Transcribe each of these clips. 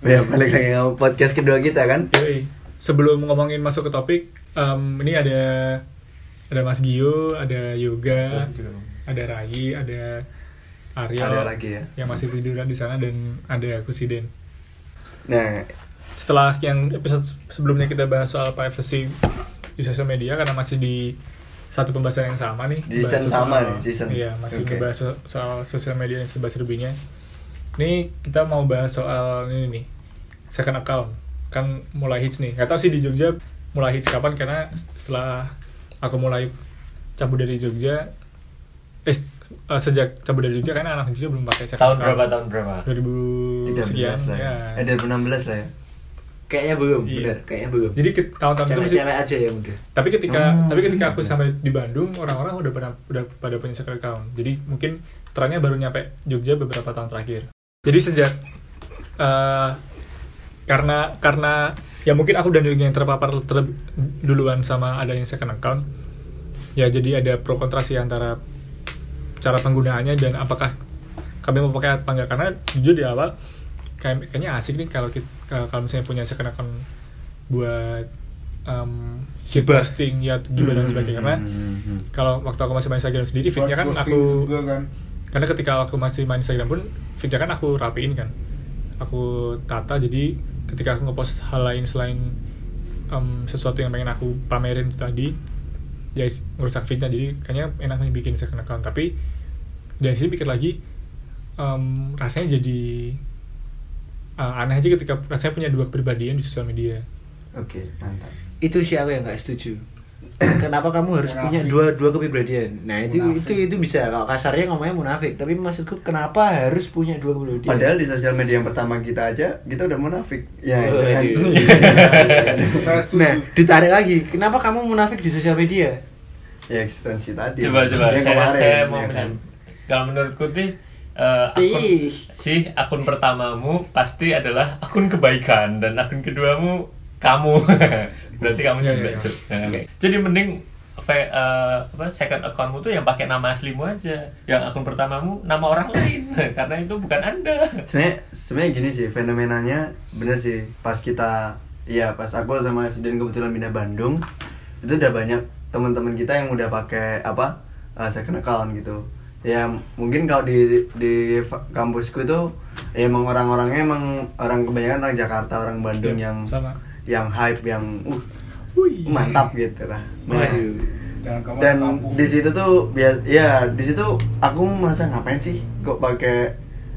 ya balik lagi ke podcast kedua kita kan. Yoi. Sebelum ngomongin masuk ke topik, em, ini ada ada Mas Gio, ada Yoga, ada Rai, ada Aryo Ada lagi ya. yang masih tiduran di sana dan ada aku si Den. Nah, Setelah yang episode sebelumnya kita bahas soal privacy di sosial media karena masih di satu pembahasan yang sama nih. Di season soal- sama nih, season. Iya, masih Oke. ngebahas so- soal sosial media dan serba serbinya. Ini kita mau bahas soal ini nih, second account. Kan mulai hits nih. Gak tau sih di Jogja mulai hits kapan karena setelah aku mulai cabut dari Jogja, eh eh, sejak cabut dari Jogja karena anak Jogja belum pakai second Tahun account. berapa tahun berapa? 2000 sekian 13 lah ya. ya. Eh, 2016 lah ya. Kayaknya belum, Iya. bener. Kayaknya belum. Jadi tahun-tahun itu masih Cewek-cewek aja yang udah. tapi ketika Oh, tapi ketika aku iya. sampai di Bandung orang-orang udah pada udah pada punya second account jadi mungkin trennya baru nyampe Jogja beberapa tahun terakhir jadi sejak eh, karena karena ya mungkin aku dan Yogi yang terpapar terlebih duluan sama adanya second account ya jadi ada pro kontra sih antara cara penggunaannya dan apakah kami mau pakai apa enggak karena jujur di awal kayak kayaknya asik nih kalau kita kalau misalnya punya second account buat um, shit posting ya gibah dan sebagainya. Karena Hmm, hmm, kalau waktu aku masih main Instagram sendiri feednya kan aku kan? karena ketika aku masih main Instagram pun feednya kan aku rapiin kan. Aku tata jadi ketika aku ngepost hal lain selain em, sesuatu yang pengen aku pamerin tadi ya ngerusak feednya jadi kayaknya enak nih bikin second account. Tapi dari sini pikir lagi em, rasanya jadi uh, aneh aja ketika rasanya punya dua kepribadian di sosial media Oke, mantap. Itu sih aku yang nggak setuju. Kenapa kamu harus punya Munafik. dua dua kepribadian? Nah itu Munafik. itu itu bisa kalau kasarnya ngomongnya munafik. Tapi maksudku kenapa harus punya dua kepribadian? Padahal di sosial media yang pertama kita aja kita udah munafik. Ya, itu Oh, kan. iya. Saya setuju Nah ditarik lagi. Kenapa kamu munafik di sosial media? ya eksistensi tadi. Coba coba saya, kemarin, saya ya mau kan? menyan- Kalau menurutku nih eh, akun Ih. sih akun pertamamu pasti adalah akun kebaikan dan akun keduamu kamu. Berarti kamu Iya, juga. iya, iya. Cuk. Nah, oke. Jadi mending fe- eh, apa second accountmu tuh yang pakai nama aslimu aja. Yang akun pertamamu nama orang lain karena itu bukan Anda. sebenarnya sebenarnya gini sih fenomenanya bener sih pas kita iya pas aku sama si Den kebetulan pindah Bandung itu udah banyak teman-teman kita yang udah pakai apa uh, second account gitu ya mungkin kalau di di kampusku itu ya emang orang-orangnya emang orang kebanyakan orang Jakarta orang Bandung Ya, yang sama. yang hype yang uh Wih. mantap gitu lah Nah. Dan di situ tuh biar ya di situ aku merasa ngapain sih kok pakai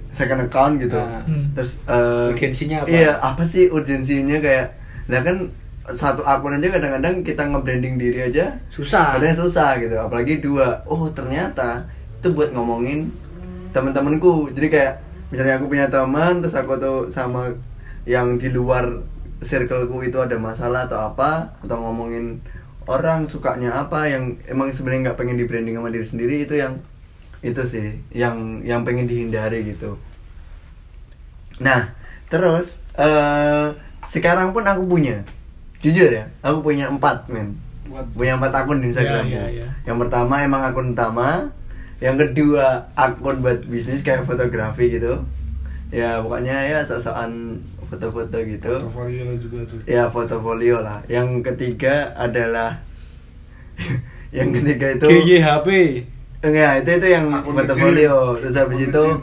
second account gitu. Hmm. terus eh, Urgensinya apa? iya apa sih urgensinya kayak lah kan satu akun aja kadang-kadang kita nge-branding diri aja Susah. kadang susah gitu apalagi dua oh ternyata itu buat ngomongin temen-temenku. Jadi kayak misalnya aku punya teman terus aku tuh sama yang di luar circleku itu ada masalah atau apa atau ngomongin orang sukanya apa yang emang sebenarnya nggak pengen di branding sama diri sendiri itu yang itu sih yang yang pengen dihindari gitu. Nah terus eh sekarang pun aku punya. Jujur ya aku punya empat men. Punya empat akun di Instagram. Iya, iya, iya. yang pertama emang akun utama yang kedua akun buat bisnis kayak fotografi gitu ya pokoknya ya sok-sokan foto-foto gitu portofolio lo juga tuh ya fotofolio lah yang ketiga adalah yang ketiga itu GYHP. enggak itu itu yang Akun fotofolio kecil. terus habis Akun itu kecil.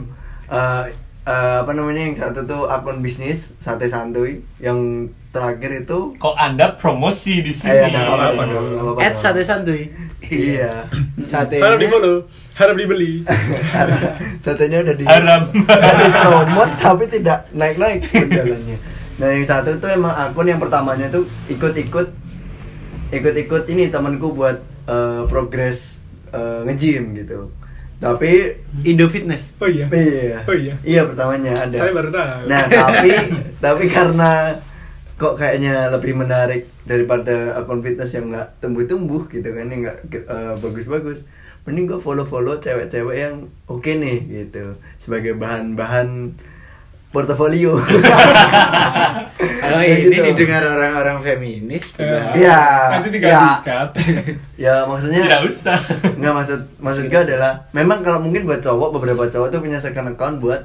eh, eh, apa namanya yang satu tuh akun bisnis sate santuy yang terakhir itu Kok Anda promosi di sini? Eh, ada apa-apa dong, nggak apa-apa At dong. sate santuy. Iya. Sate. harap di follow harap dibeli. Satenya udah di Haram. udah di promote tapi tidak naik naik jalannya nah yang satu tuh emang akun yang pertamanya tuh ikut-ikut ikut-ikut ini temanku buat eh, progres eh, nge-gym gitu. Tapi Indo Fitness. oh iya. Iya. Oh iya. Iya pertamanya ada. Saya baru tahu. Nah tapi tapi karena kok kayaknya lebih menarik daripada akun fitness yang nggak tumbuh-tumbuh gitu kan yang nggak eh, bagus-bagus mending gue follow-follow cewek-cewek yang oke nih gitu sebagai bahan-bahan portofolio. Kalau Ya ini gitu. didengar orang-orang feminis, udah. Iya. Nanti ya. ya maksudnya Tidak usah. Nggak maksud maksud gue adalah memang kalau mungkin buat cowok beberapa cowok tuh punya second account buat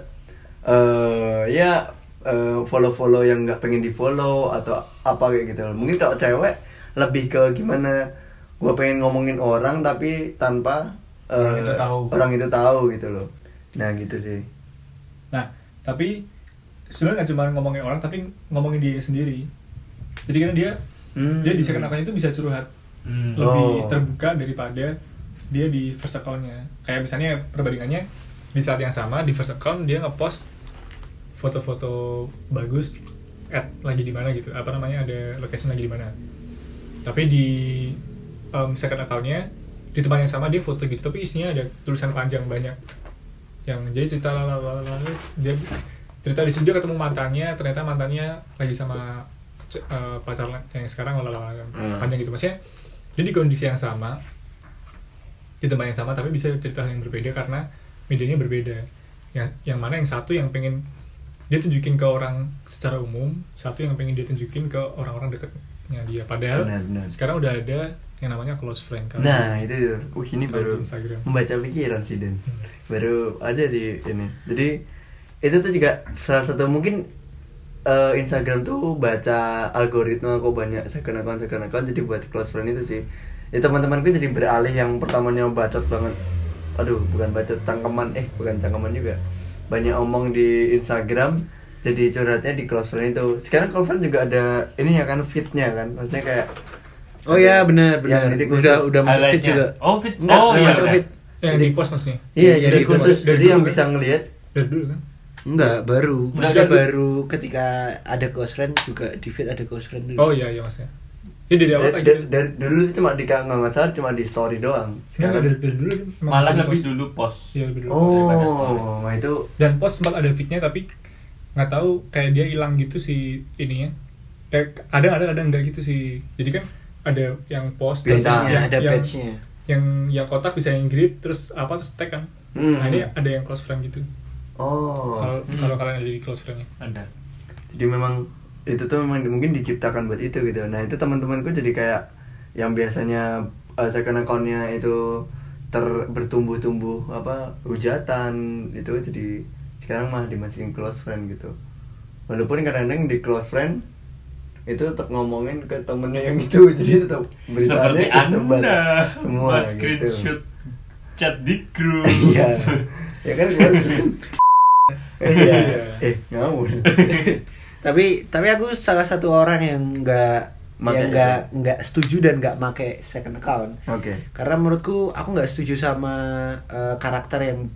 eh ya eh, follow-follow yang nggak pengen di follow atau apa kayak gitu. Mungkin kalau cewek lebih ke gimana gue pengen ngomongin orang tapi tanpa eh, Orang itu tahu. orang itu tahu gitu loh. Nah gitu sih. Nah, tapi sebenarnya nggak cuma ngomongin orang, tapi ngomongin dia sendiri. Jadi kan dia Hmm. dia di second account itu bisa curhat Hmm. lebih Oh. terbuka daripada dia di first account-nya. Kayak misalnya perbandingannya di saat yang sama di first account dia ngepost foto-foto bagus at lagi di mana gitu. Apa namanya ada location lagi di mana. Tapi di um, second account-nya di tempat yang sama dia foto gitu, tapi isinya ada tulisan panjang banyak. Yang jadi cerita lalalala, dia cerita di studio ketemu mantannya, ternyata mantannya lagi sama eh, pacar yang sekarang lalalala Hmm. panjang gitu maksudnya dia di kondisi yang sama di tempat yang sama tapi bisa cerita yang berbeda karena medianya berbeda yang yang mana yang satu yang pengen dia tunjukin ke orang secara umum satu yang pengen dia tunjukin ke orang-orang dekatnya dia padahal Benar, benar. sekarang udah ada yang namanya close friend kan Nah itu, uh ini baru Instagram. membaca pikiran sih Dan, Hmm. baru ada di ini. Jadi itu tuh juga salah satu mungkin eh, Instagram tuh baca algoritma kok banyak second account second account jadi buat close friend itu sih. Ya teman-temanku jadi beralih yang pertamanya bacot banget. Aduh bukan bacot cangkeman eh bukan cangkeman juga. Banyak omong di Instagram jadi curhatnya di close friend itu. Sekarang close friend juga ada ini ya kan fitnya kan, maksudnya kayak Oh iya benar benar. Ini khusus Udah udah masuk fit juga. Oh, fit. Enggak, oh, iya. masuk udah. fit. yang Jadi- di post maksudnya Iya, Iya, jadi khusus jadi dulu yang kan? bisa ngelihat dari dulu kan Enggak, baru. Udah Maksudnya baru ketika ada close friend juga di feed ada close friend dulu. oh iya iya maksudnya dia dari awal Da- kayak da- gitu dari dulu cuma di nggak nggak salah cuma di story doang. Sekarang dari, dari dulu Malah lebih post. dulu post. Iya, lebih dulu post. daripada story. oh, nah itu dan post sempat ada fitnya tapi nggak tahu kayak dia hilang gitu si ininya kayak kadang ada kadang enggak gitu sih jadi kan ada yang post terus yang, ada yang, badge-nya. yang yang kotak bisa yang grid terus apa terus tag kan Hmm. nah ini ada yang close friend gitu oh. kalau Hmm. kalau kalian ada di close friendnya Ada. Jadi memang itu tuh memang mungkin diciptakan buat itu gitu. Nah itu teman-temanku jadi kayak yang biasanya uh, second account-nya itu ter bertumbuh-tumbuh apa hujatan itu jadi sekarang mah dimasukin close friend gitu. Walaupun kadang-kadang di close friend itu tetap ngomongin ke temennya yang itu jadi tetap beritanya kesebar semua Mas gitu. screenshot chat di grup. Iya. ya kan close friend. Iya. Iya. Eh, ngawur. Tapi tapi aku salah satu orang yang enggak Make yang ya? enggak enggak setuju dan enggak make second account. Oke. Karena menurutku aku nggak setuju sama eh, karakter yang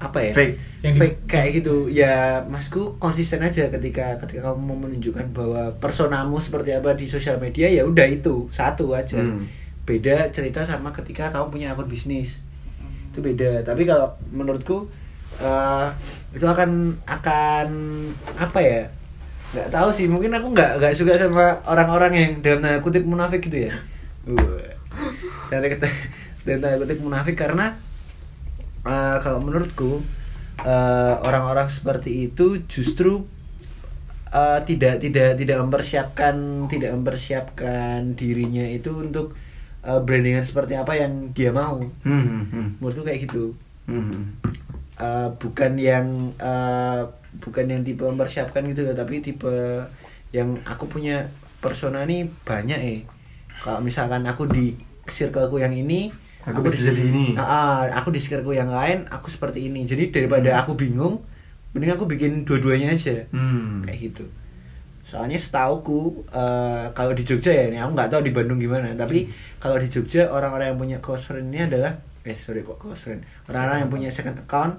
apa ya? Fake. Yang di- fake kayak gitu. Ya, masku konsisten aja ketika ketika kamu mau menunjukkan bahwa personamu seperti apa di sosial media ya udah itu satu aja. Hmm. Beda cerita sama ketika kamu punya akun bisnis. Itu beda. Tapi kalau menurutku eh, itu akan akan apa ya? Nggak tahu sih mungkin aku nggak nggak suka sama orang-orang yang dalam tanda kutip munafik gitu ya. Uh, dalam tanda kutip munafik karena eh, kalau menurutku eh, orang-orang seperti itu justru eh, tidak tidak tidak mempersiapkan tidak mempersiapkan dirinya itu untuk eh, brandingan seperti apa yang dia mau. Hmm, hmm, hmm. menurutku kayak gitu. Hmm, hmm. Eh, bukan yang eh, bukan yang tipe mempersiapkan gitu loh tapi tipe yang aku punya persona nih banyak eh kalau misalkan aku di circleku yang ini Aku bisa jadi ini. Ah, aku di circleku yang lain aku seperti ini jadi daripada aku bingung mending aku bikin dua-duanya aja Hmm. kayak gitu soalnya setauku eh, kalau di Jogja ya ini aku nggak tahu di Bandung gimana tapi kalau di Jogja orang-orang yang punya close friend ini adalah eh sorry kok close friend orang-orang yang punya second account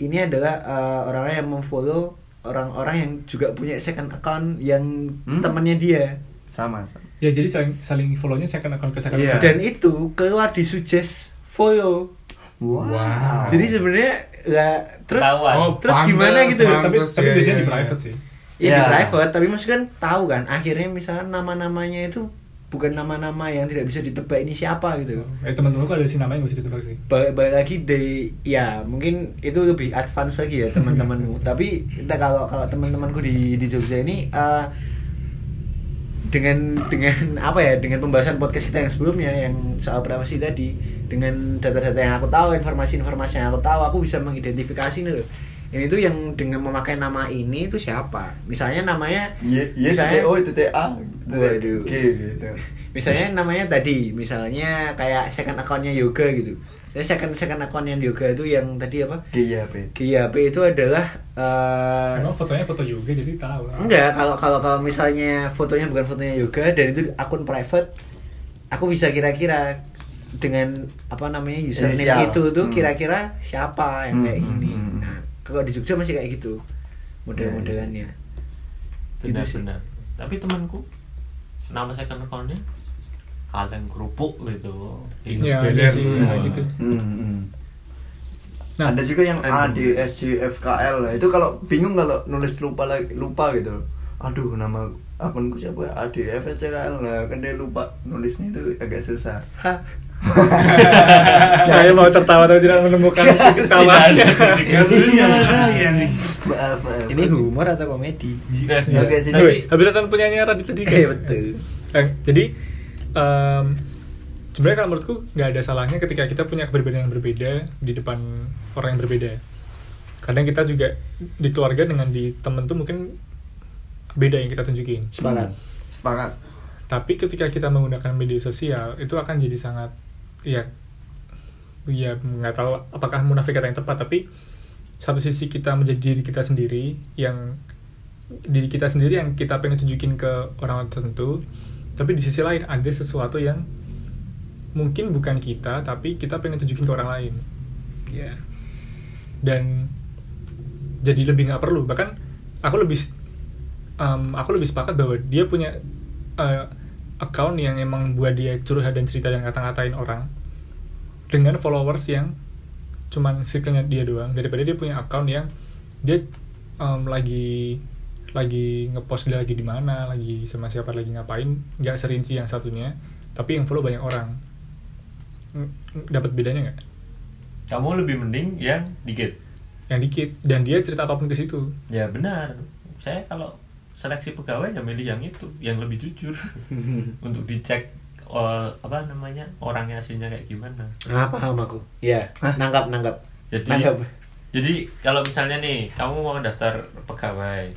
ini adalah eh, orang-orang yang memfollow orang-orang yang juga punya second account yang Hmm. temannya dia Sama, sama. ya jadi saling saling follownya second account ke second Iya. account dan itu keluar di suggest follow Wow. jadi sebenarnya lah terus. Oh, terus pantes, gimana gitu pantes. tapi tapi Iya, biasanya iya, di iya. private sih ya di Iya. private tapi maksudnya kan tahu kan akhirnya misalkan nama-namanya itu bukan nama-nama yang tidak bisa ditebak ini siapa gitu. Eh teman-teman kok ada sih namanya nggak usah ditebak sih. balik, balik lagi dari ya mungkin itu lebih advance lagi ya teman-temanmu. Tapi entah kalau kalau teman-temanku di di Jogja ini eh, dengan dengan apa ya dengan pembahasan podcast kita yang sebelumnya yang soal privasi tadi dengan data-data yang aku tahu informasi-informasi yang aku tahu aku bisa mengidentifikasi nih ini tuh yang dengan memakai nama ini itu siapa misalnya namanya Iya, iya misalnya- TTO itu TA. Waduh. Oke gitu. misalnya namanya tadi misalnya kayak second accountnya yoga gitu Jadi second second accountnya yoga itu yang tadi apa GYP. GYP itu adalah eh, Emang fotonya foto juga jadi tahu lah. enggak kalau kalau kalau misalnya fotonya bukan fotonya yoga dan itu akun private aku bisa kira-kira dengan apa namanya username Inisial. itu tuh Hmm. kira-kira siapa yang Hmm, kayak hmm, gini hmm. nah kalau di Jogja masih kayak gitu model-modelannya Gitu sih. benar-benar tapi temanku nama second accountnya kaleng kerupuk gitu Iya, Wah. kayak gitu. Hmm, hmm. Nah, ada juga yang A. D S J F K L lah. itu kalau bingung kalau nulis lupa lagi lupa gitu aduh nama akunku siapa ya A D F C K L lah kan dia lupa nulisnya itu agak susah Hah. saya mau tertawa tapi tidak menemukan titik tawanya. maaf maaf ini humor atau komedi Iya. Oke, sini. Wih, Habis nonton punyanya Radit tadi kan? Iya, betul. Eh, jadi em, sebenarnya kalau menurutku nggak ada salahnya ketika kita punya keberbedaan yang berbeda di depan orang yang berbeda. Kadang kita juga di keluarga dengan di temen tuh mungkin beda yang kita tunjukin. sepakat sepakat Tapi ketika kita menggunakan media sosial itu akan jadi sangat ya ya nggak tahu apakah munafik kata yang tepat tapi satu sisi kita menjadi diri kita sendiri yang diri kita sendiri yang kita pengen tunjukin ke orang tertentu tapi di sisi lain ada sesuatu yang mungkin bukan kita tapi kita pengen tunjukin ke orang lain. Ya dan jadi lebih nggak perlu. Bahkan aku lebih em, aku lebih sepakat bahwa dia punya eh, account yang emang buat dia curhat dan cerita dan ngata-ngatain orang dengan followers yang cuman circle-nya dia doang. Daripada dia punya account yang dia em, lagi lagi ngepost dia lagi di mana lagi sama siapa lagi ngapain nggak serinci yang satunya tapi yang follow banyak orang. Ng- ng- dapat bedanya nggak? Kamu lebih mending yang dikit yang dikit dan dia cerita apa pun ke situ. Ya benar. Saya kalau seleksi pegawai ya milih yang itu yang lebih jujur untuk dicek eh, apa namanya orangnya aslinya kayak gimana ah paham aku ya Hah? nangkap nangkap jadi nangkap jadi kalau misalnya nih kamu mau daftar pegawai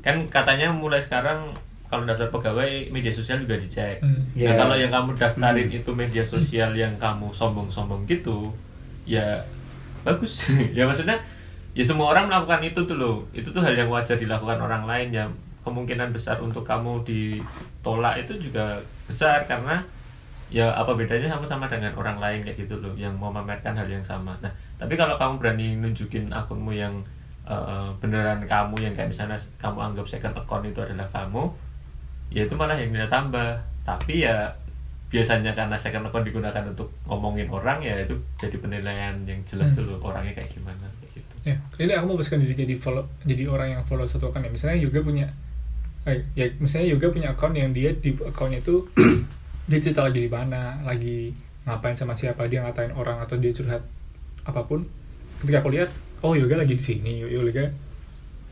kan katanya mulai sekarang kalau daftar pegawai media sosial juga dicek Hmm. Nah Ya. kalau yang kamu daftarin Hmm. itu media sosial yang kamu sombong-sombong gitu, ya bagus. ya maksudnya ya semua orang melakukan itu tuh loh. Itu tuh hal yang wajar dilakukan orang lain ya. Kemungkinan besar untuk kamu ditolak itu juga besar karena ya apa bedanya sama-sama dengan orang lain kayak gitu loh yang mau memamerkan hal yang sama. Nah, tapi kalau kamu berani nunjukin akunmu yang eh, beneran kamu yang kayak misalnya kamu anggap second account itu adalah kamu, ya itu malah yang nilai tambah tapi ya biasanya karena second account digunakan untuk ngomongin orang ya itu jadi penilaian yang jelas Hmm. dulu orangnya kayak gimana kayak gitu ya ini aku mau bahaskan diri jadi follow jadi orang yang follow satu account ya misalnya juga punya eh, ya misalnya juga punya account yang dia di accountnya itu dia cerita lagi di mana lagi ngapain sama siapa dia ngatain orang atau dia curhat apa pun ketika aku lihat oh yoga lagi di sini yoga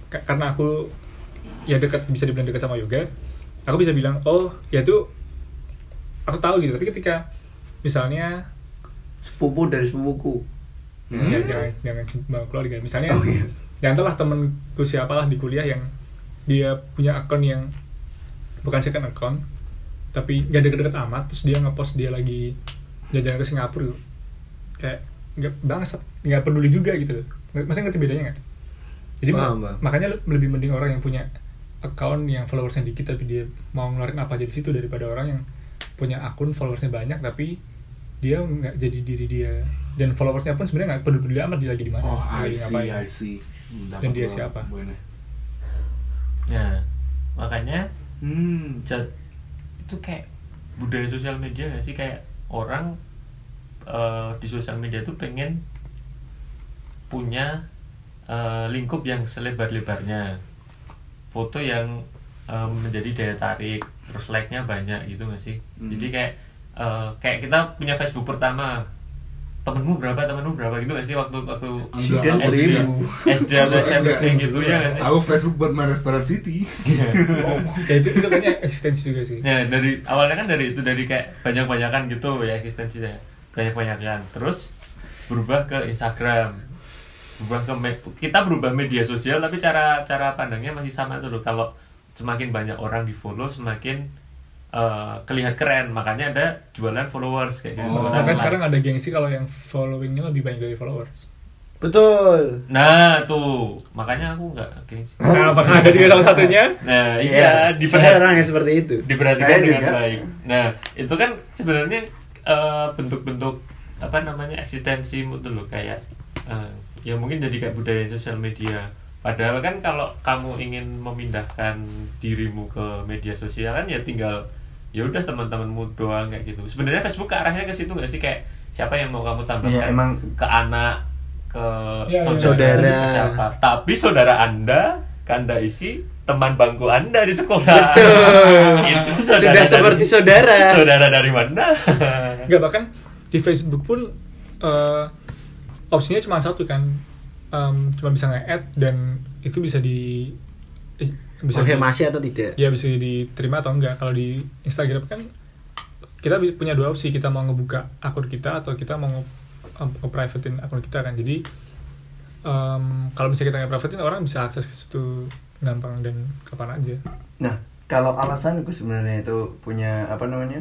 ka- karena aku ya dekat bisa dibilang dekat sama yoga aku bisa bilang oh ya itu aku tahu gitu tapi ketika misalnya sepupu dari sepupuku Ya, jangan jangan cuma keluarga. Misalnya, Oh, iya. jangan tahu lah temenku siapalah di kuliah yang dia punya akun yang bukan second account, tapi gak deket-deket amat, terus dia ngepost dia lagi jalan ke Singapura, gitu. kayak nggak bangsat, nggak peduli juga gitu loh. Nggak- Maksudnya ngerti bedanya nggak? Jadi Paham, ma- paham. makanya le- lebih mending orang yang punya account yang followersnya dikit tapi dia mau ngeluarin apa aja di situ daripada orang yang punya akun followersnya banyak tapi dia nggak jadi diri dia dan followersnya pun sebenarnya nggak peduli-peduli amat dia lagi di mana Oh, I see, ngapain. I see. Hmm, Dan dia siapa? poinnya. Nah makanya hmm. itu kayak budaya sosial media gak sih? Kayak orang eh, di sosial media tuh pengen punya eh, lingkup yang selebar-lebarnya. Foto yang eh, menjadi daya tarik terus like-nya banyak gitu nggak sih? Hmm. jadi kayak eh, kayak kita punya Facebook pertama temenmu berapa temenmu berapa gitu nggak sih waktu waktu SD seribu. SD atau SMP gitu ya nggak sih? Aku Facebook buat My Restaurant City. ya itu itu kayaknya eksistensi juga sih. Ya dari awalnya kan dari itu dari kayak banyak-banyakan gitu ya eksistensinya. Banyak-banyakan. Terus berubah ke Instagram. Berubah ke kita berubah media sosial tapi cara cara pandangnya masih sama tuh loh. Kalau semakin banyak orang di follow semakin eh, kelihatan keren makanya ada jualan followers kayak gitu Oh. jualan likes. sekarang ada gengsi kalau yang followingnya lebih banyak dari followers Betul. nah tuh makanya aku nggak gengsi nah apakah ada juga salah satunya nah Iya, saya diperhatikan orang yang seperti itu. diperhatikan Saya dengan juga. baik. Nah, itu kan sebenarnya eh, bentuk-bentuk apa namanya eksistensimu tuh loh kayak eh, ya mungkin jadi kayak budaya sosial media. Padahal kan kalau kamu ingin memindahkan dirimu ke media sosial kan ya tinggal ya udah teman-temanmu doang kayak gitu. Sebenarnya Facebook ke arahnya ke situ nggak sih kayak siapa yang mau kamu tambahkan Iya, emang- ke anak ke Iya, iya. saudara, Saudara. ke siapa. Tapi saudara Anda Anda isi teman bangku Anda di sekolah. Betul. Itu Sudah dari- seperti saudara. Saudara dari mana? Enggak bahkan di Facebook pun eh, opsinya cuma satu kan Em, cuma bisa nge-add dan itu bisa di bisa Konfirmasi atau tidak? ya bisa diterima atau enggak kalau di Instagram kan kita punya dua opsi kita mau ngebuka akun kita atau kita mau nge, privatein akun kita kan jadi em, kalau misalnya kita nge-privatein orang bisa akses ke situ gampang dan kapan aja Nah, kalau alasanku sebenarnya itu punya apa namanya?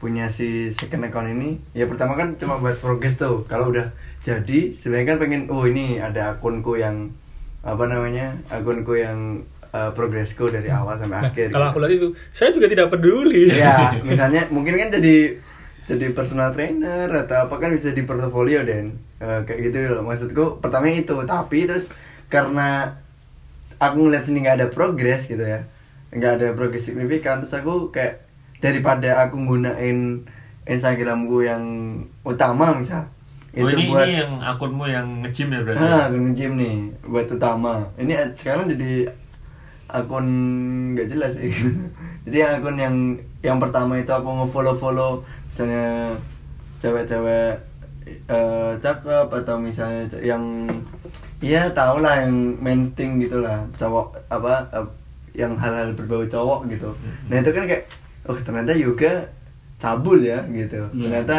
punya si second account ini ya pertama kan cuma buat progres tuh kalau udah jadi sebenarnya kan pengen oh ini ada akunku yang apa namanya akunku yang uh, progresku dari awal sampai nah akhir kalau gitu. aku lihat itu saya juga tidak peduli ya misalnya mungkin kan jadi jadi personal trainer atau apa kan bisa di portofolio dan Eh, kayak gitu loh maksudku pertama itu tapi terus karena aku ngeliat sini nggak ada progres gitu ya nggak ada progres signifikan terus aku kayak daripada aku gunain Instagramku yang utama misal Oh, ini, ini yang akunmu yang nge-gym ya berarti? Ah, akun gym nih buat utama. Ini ad- sekarang jadi akun nggak jelas sih. jadi yang akun yang yang pertama itu aku nge-follow-follow misalnya cewek-cewek eh, cakep atau misalnya yang iya tau lah yang mainstream gitu lah cowok apa eh, yang hal-hal berbau cowok gitu nah itu kan kayak oh ternyata yoga cabul ya gitu Iya. ternyata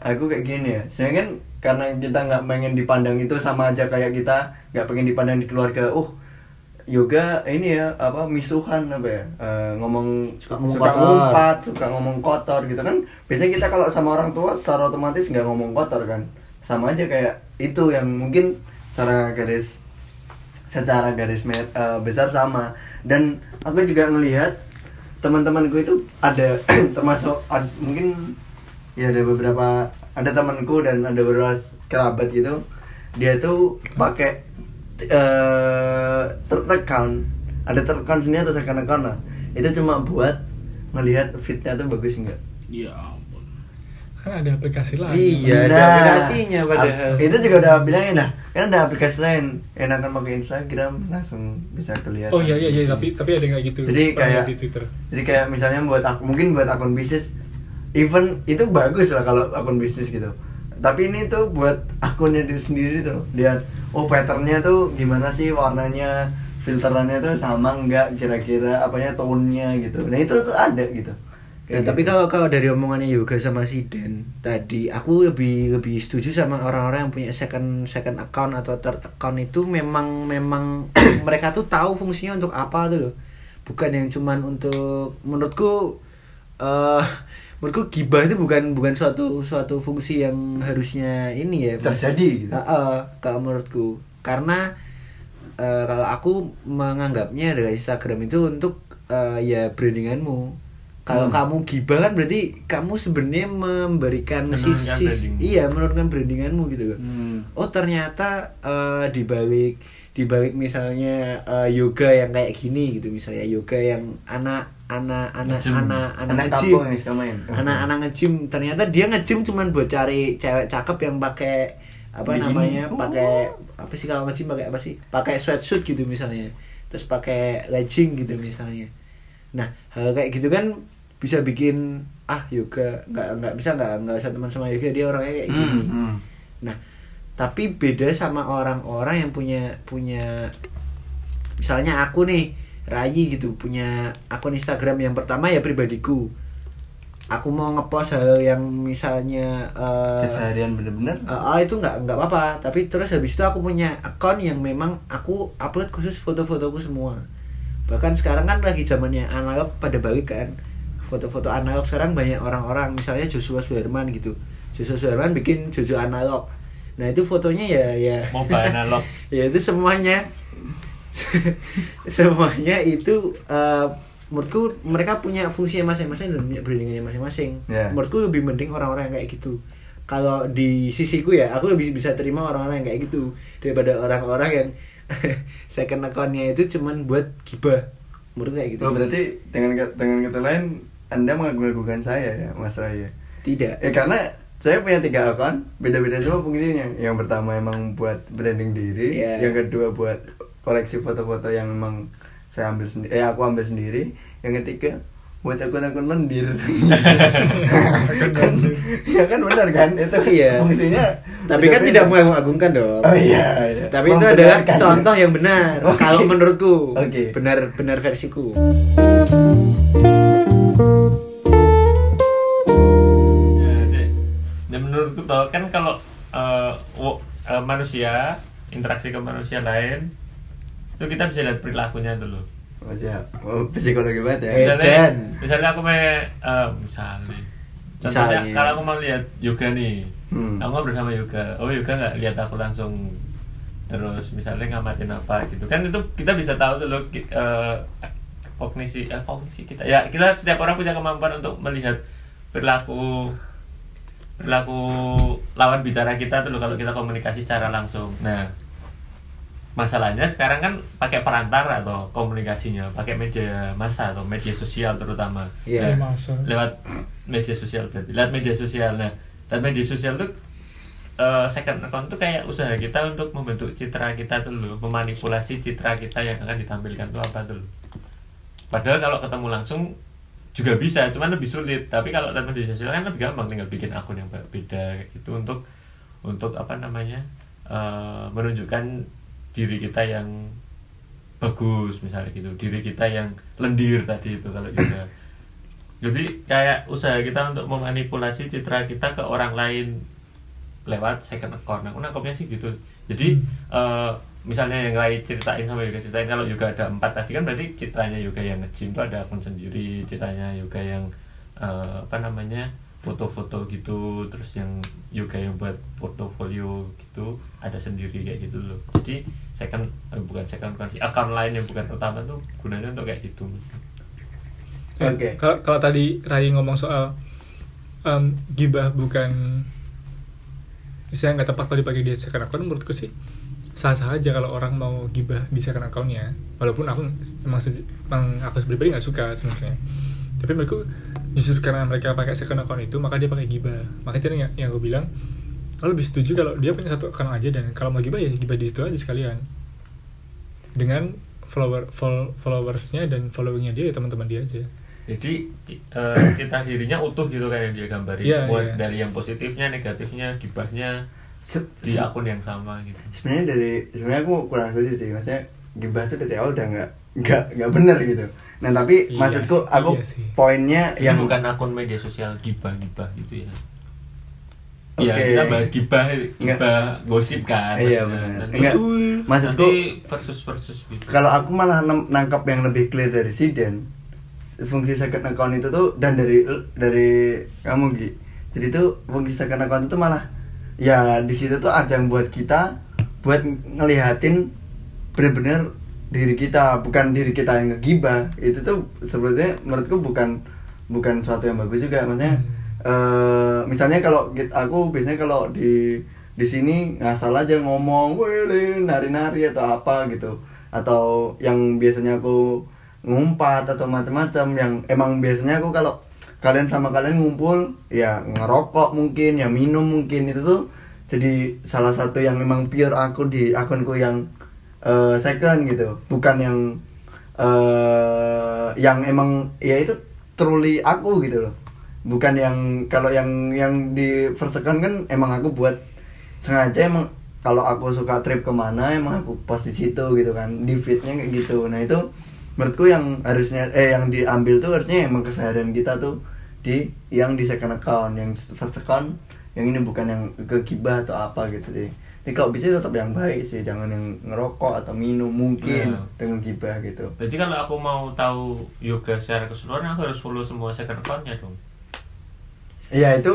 aku kayak gini ya saya kan karena kita nggak pengen dipandang itu sama aja kayak kita nggak pengen dipandang di keluarga oh yoga ini ya apa misuhan apa ya eh, ngomong Suka ngomong suka kotor. ngumpat suka ngomong kotor gitu kan. Biasanya kita kalau sama orang tua secara otomatis nggak ngomong kotor kan. Sama aja kayak itu yang mungkin secara garis secara garis eh, besar sama. Dan aku juga ngelihat teman-temanku itu ada termasuk ad- mungkin ya ada beberapa ada temanku dan ada beberapa kerabat gitu. Dia tuh pakai eh account ada account sini atau lah. Itu cuma buat ngelihat fitnya tuh bagus enggak Ya ampun. kan ada aplikasi lain. Iya, ada Nah, aplikasinya padahal. ap- itu juga udah bilangin dah kan ada aplikasi lain. Enakan pakai Instagram langsung bisa kelihatan. Oh iya iya iya tapi tapi ada kayak gitu? Jadi kayak- di Twitter. jadi kayak misalnya buat ak- mungkin buat akun bisnis even itu bagus lah kalau akun bisnis gitu. Tapi ini tuh buat akunnya diri sendiri tuh lihat oh patternnya tuh gimana sih warnanya filterannya tuh sama enggak kira-kira apanya tone-nya gitu nah itu tuh ada gitu Nah, Kayak tapi gitu. kalau kalau dari omongannya Yoga sama si Den tadi, aku lebih lebih setuju sama orang-orang yang punya second second account atau third account itu memang memang mereka tuh tahu fungsinya untuk apa tuh loh. Bukan yang cuman untuk menurutku eh menurutku gibah itu bukan bukan suatu suatu fungsi yang harusnya ini ya. Terjadi gitu. Heeh, kalau menurutku. Karena eh, kalau aku menganggapnya dari Instagram itu untuk eh, ya brandinganmu. Kalau Hmm. kamu gibah kan berarti kamu sebenarnya memberikan sisi iya menurunkan brandinganmu gitu loh. Hmm. Oh ternyata eh, di balik di balik misalnya eh, yoga yang kayak gini gitu misalnya yoga yang anak anak anak Nge-gym. anak anak anak suka main. Anak-anak nge-gym. Ternyata dia nge-gym cuman buat cari cewek cakep yang pakai apa Bikini. namanya pakai apa sih kalau nge-gym pakai apa sih? Pakai sweatsuit gitu misalnya. Terus pakai legging gitu misalnya. Nah hal kayak gitu kan bisa bikin ah yoga nggak nggak bisa nggak nggak usah teman sama yoga dia orangnya kayak gini. Hmm, hmm. Nah, tapi beda sama orang-orang yang punya punya misalnya aku nih, Rayi gitu, punya akun Instagram yang pertama ya pribadiku. Aku mau ngepost hal yang misalnya eh, keseharian bener-bener eh, ah, itu nggak nggak apa-apa, tapi terus habis itu aku punya akun yang memang aku upload khusus foto-fotoku semua. Bahkan sekarang kan lagi zamannya analog pada balik kan. Foto-foto analog sekarang banyak orang-orang, misalnya Joshua Suherman gitu. Joshua Suherman bikin Jojo analog. Nah, itu fotonya ya ya. Mobile analog. Ya itu semuanya. Semuanya itu eh, menurutku mereka punya fungsi masing-masing dan punya brandingnya masing-masing. Ya. menurutku lebih mending orang-orang yang kayak gitu. Kalau di sisiku ya aku lebih bisa terima orang-orang yang kayak gitu daripada orang-orang yang second account-nya itu cuman buat gibah. Menurut kayak gitu oh sih. berarti dengan dengan kata lain anda mengagung-agungkan saya ya mas Raya? Tidak. Eh karena saya punya tiga akun, beda-beda semua fungsinya. Yang pertama emang buat branding diri, Iya. yang kedua buat koleksi foto-foto yang memang saya ambil sendiri, eh aku ambil sendiri. Yang ketiga buat akun-akun lendir. ya kan benar kan? Itu Iya. fungsinya. tapi kan tidak mengagungkan dong Oh iya, iya. tapi itu adalah ya. contoh yang benar Oke. kalau menurutku Oke. benar benar versiku toh kan kalau eh, wo- eh, manusia interaksi ke manusia lain itu kita bisa lihat perilakunya dulu. Oh, iya. Oh, psikologi banget ya. Misalnya, Edan. misalnya aku mau eh, misalnya, contohnya Misalnya. kalau aku mau lihat yoga nih, Hmm. aku ngobrol sama yoga, oh yoga nggak lihat aku langsung terus misalnya ngamatin apa gitu kan itu kita bisa tahu dulu ki- eh, kognisi eh, kognisi kita ya kita setiap orang punya kemampuan untuk melihat perilaku perilaku lawan bicara kita tuh loh kalau kita komunikasi secara langsung nah masalahnya sekarang kan pakai perantara atau komunikasinya pakai media massa atau media sosial terutama Iya. Eh, masa. lewat media sosial berarti lewat media sosial nah dan media sosial tuh eh, second account tuh kayak usaha kita untuk membentuk citra kita dulu memanipulasi citra kita yang akan ditampilkan tuh apa dulu padahal kalau ketemu langsung juga bisa cuman lebih sulit. Tapi kalau lewat media sosial kan lebih gampang tinggal bikin akun yang beda gitu untuk untuk apa namanya eh, menunjukkan diri kita yang bagus misalnya gitu. Diri kita yang lendir tadi itu kalau juga jadi kayak usaha kita untuk memanipulasi citra kita ke orang lain lewat second account. Aku nangkepnya sih gitu. Jadi eh, misalnya yang lain ceritain sama Yoga ceritain kalau Yoga ada empat tadi kan berarti citranya Yoga yang nge-gym itu ada akun sendiri citranya Yoga yang eh, apa namanya foto-foto gitu terus yang Yoga yang buat portofolio gitu ada sendiri kayak gitu loh jadi second eh, bukan second sih account lain yang bukan utama tuh gunanya untuk kayak gitu Eh, Oke. Kalau kalau tadi Rai ngomong soal em, gibah bukan saya nggak tepat kalau dipakai di second account menurutku sih sah-sah aja kalau orang mau gibah di second accountnya. Walaupun aku emang, emang aku pribadi nggak suka sebenarnya. Tapi menurutku justru karena mereka pakai second account itu maka dia pakai gibah. Makanya tadi yang, yang aku bilang aku lebih setuju kalau dia punya satu account aja dan kalau mau gibah ya gibah di situ aja sekalian. Dengan follower fol- followersnya dan followingnya dia ya teman-teman dia aja. Jadi ci- eh, dirinya utuh gitu kan yang dia gambarin. Mulai iya. dari yang positifnya negatifnya gibahnya Se- di akun yang sama gitu sebenarnya dari sebenarnya aku kurang setuju sih maksudnya gibah tuh dari awal udah nggak nggak nggak bener gitu nah tapi Iya maksudku sih, aku iya sih. poinnya yang yang bukan akun media sosial gibah gibah gitu ya. Iya kita bahas gibah gibah gosip kan Iya, benar. Enggak. Maksudku- nanti versus versus gitu kalau aku malah nangkap yang lebih clear dari Siden fungsi second account itu tuh dan dari dari kamu Gi jadi tuh fungsi second account itu malah ya di situ tuh ajang buat kita buat ngelihatin bener-bener diri kita bukan diri kita yang ngegibah. Itu tuh sebetulnya menurutku bukan bukan suatu yang bagus juga. Maksudnya eh misalnya kalau git- aku biasanya kalau di di sini ngasal aja ngomong nari-nari atau apa gitu. Atau yang biasanya aku ngumpat atau macam-macam yang emang biasanya aku kalau kalian sama kalian ngumpul ya ngerokok mungkin ya minum mungkin itu tuh jadi salah satu yang memang pure aku di akunku yang eh, second gitu. Bukan yang eh yang emang ya itu truly aku gitu loh. Bukan yang kalau yang yang di first account kan emang aku buat sengaja emang kalau aku suka trip ke mana emang aku post di situ gitu kan di feednya kayak gitu. Nah itu menurutku yang harusnya eh yang diambil tuh harusnya emang keseharian kita tuh di yang di second account yang first account yang ini bukan yang kegibah atau apa gitu deh jadi kalau bisa tetap yang baik sih jangan yang ngerokok atau minum mungkin Nah. dengan gibah gitu Berarti kalau aku mau tahu yoga secara keseluruhan aku harus follow semua second account-nya dong. iya itu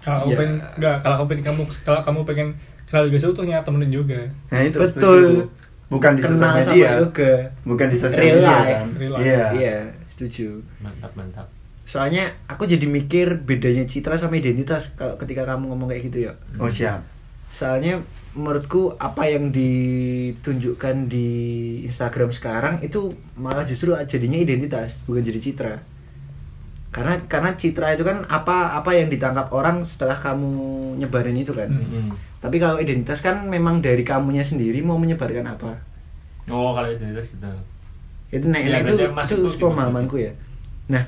Kalau kamu Iya. pengen enggak, kalau kamu pengen kamu kalau kamu pengen kenal juga seutuhnya temenin juga. nah itu Betul. setuju. Bukan di sosial sama media yoga. bukan di sosial Real media life. kan iya Iya, setuju. Mantap, mantap. Soalnya aku jadi mikir bedanya citra sama identitas kalau ketika kamu ngomong kayak gitu ya. oh siap Soalnya menurutku apa yang ditunjukkan di Instagram sekarang itu malah justru jadinya identitas, bukan jadi citra. Karena karena citra itu kan apa apa yang ditangkap orang setelah kamu nyebarin itu kan. Hmm. Hmm. Tapi kalau identitas kan memang dari kamunya sendiri mau menyebarkan apa. Oh, kalau identitas gitu. itu nah, Ya, nah, itu itu gimana? pemahamanku ya nah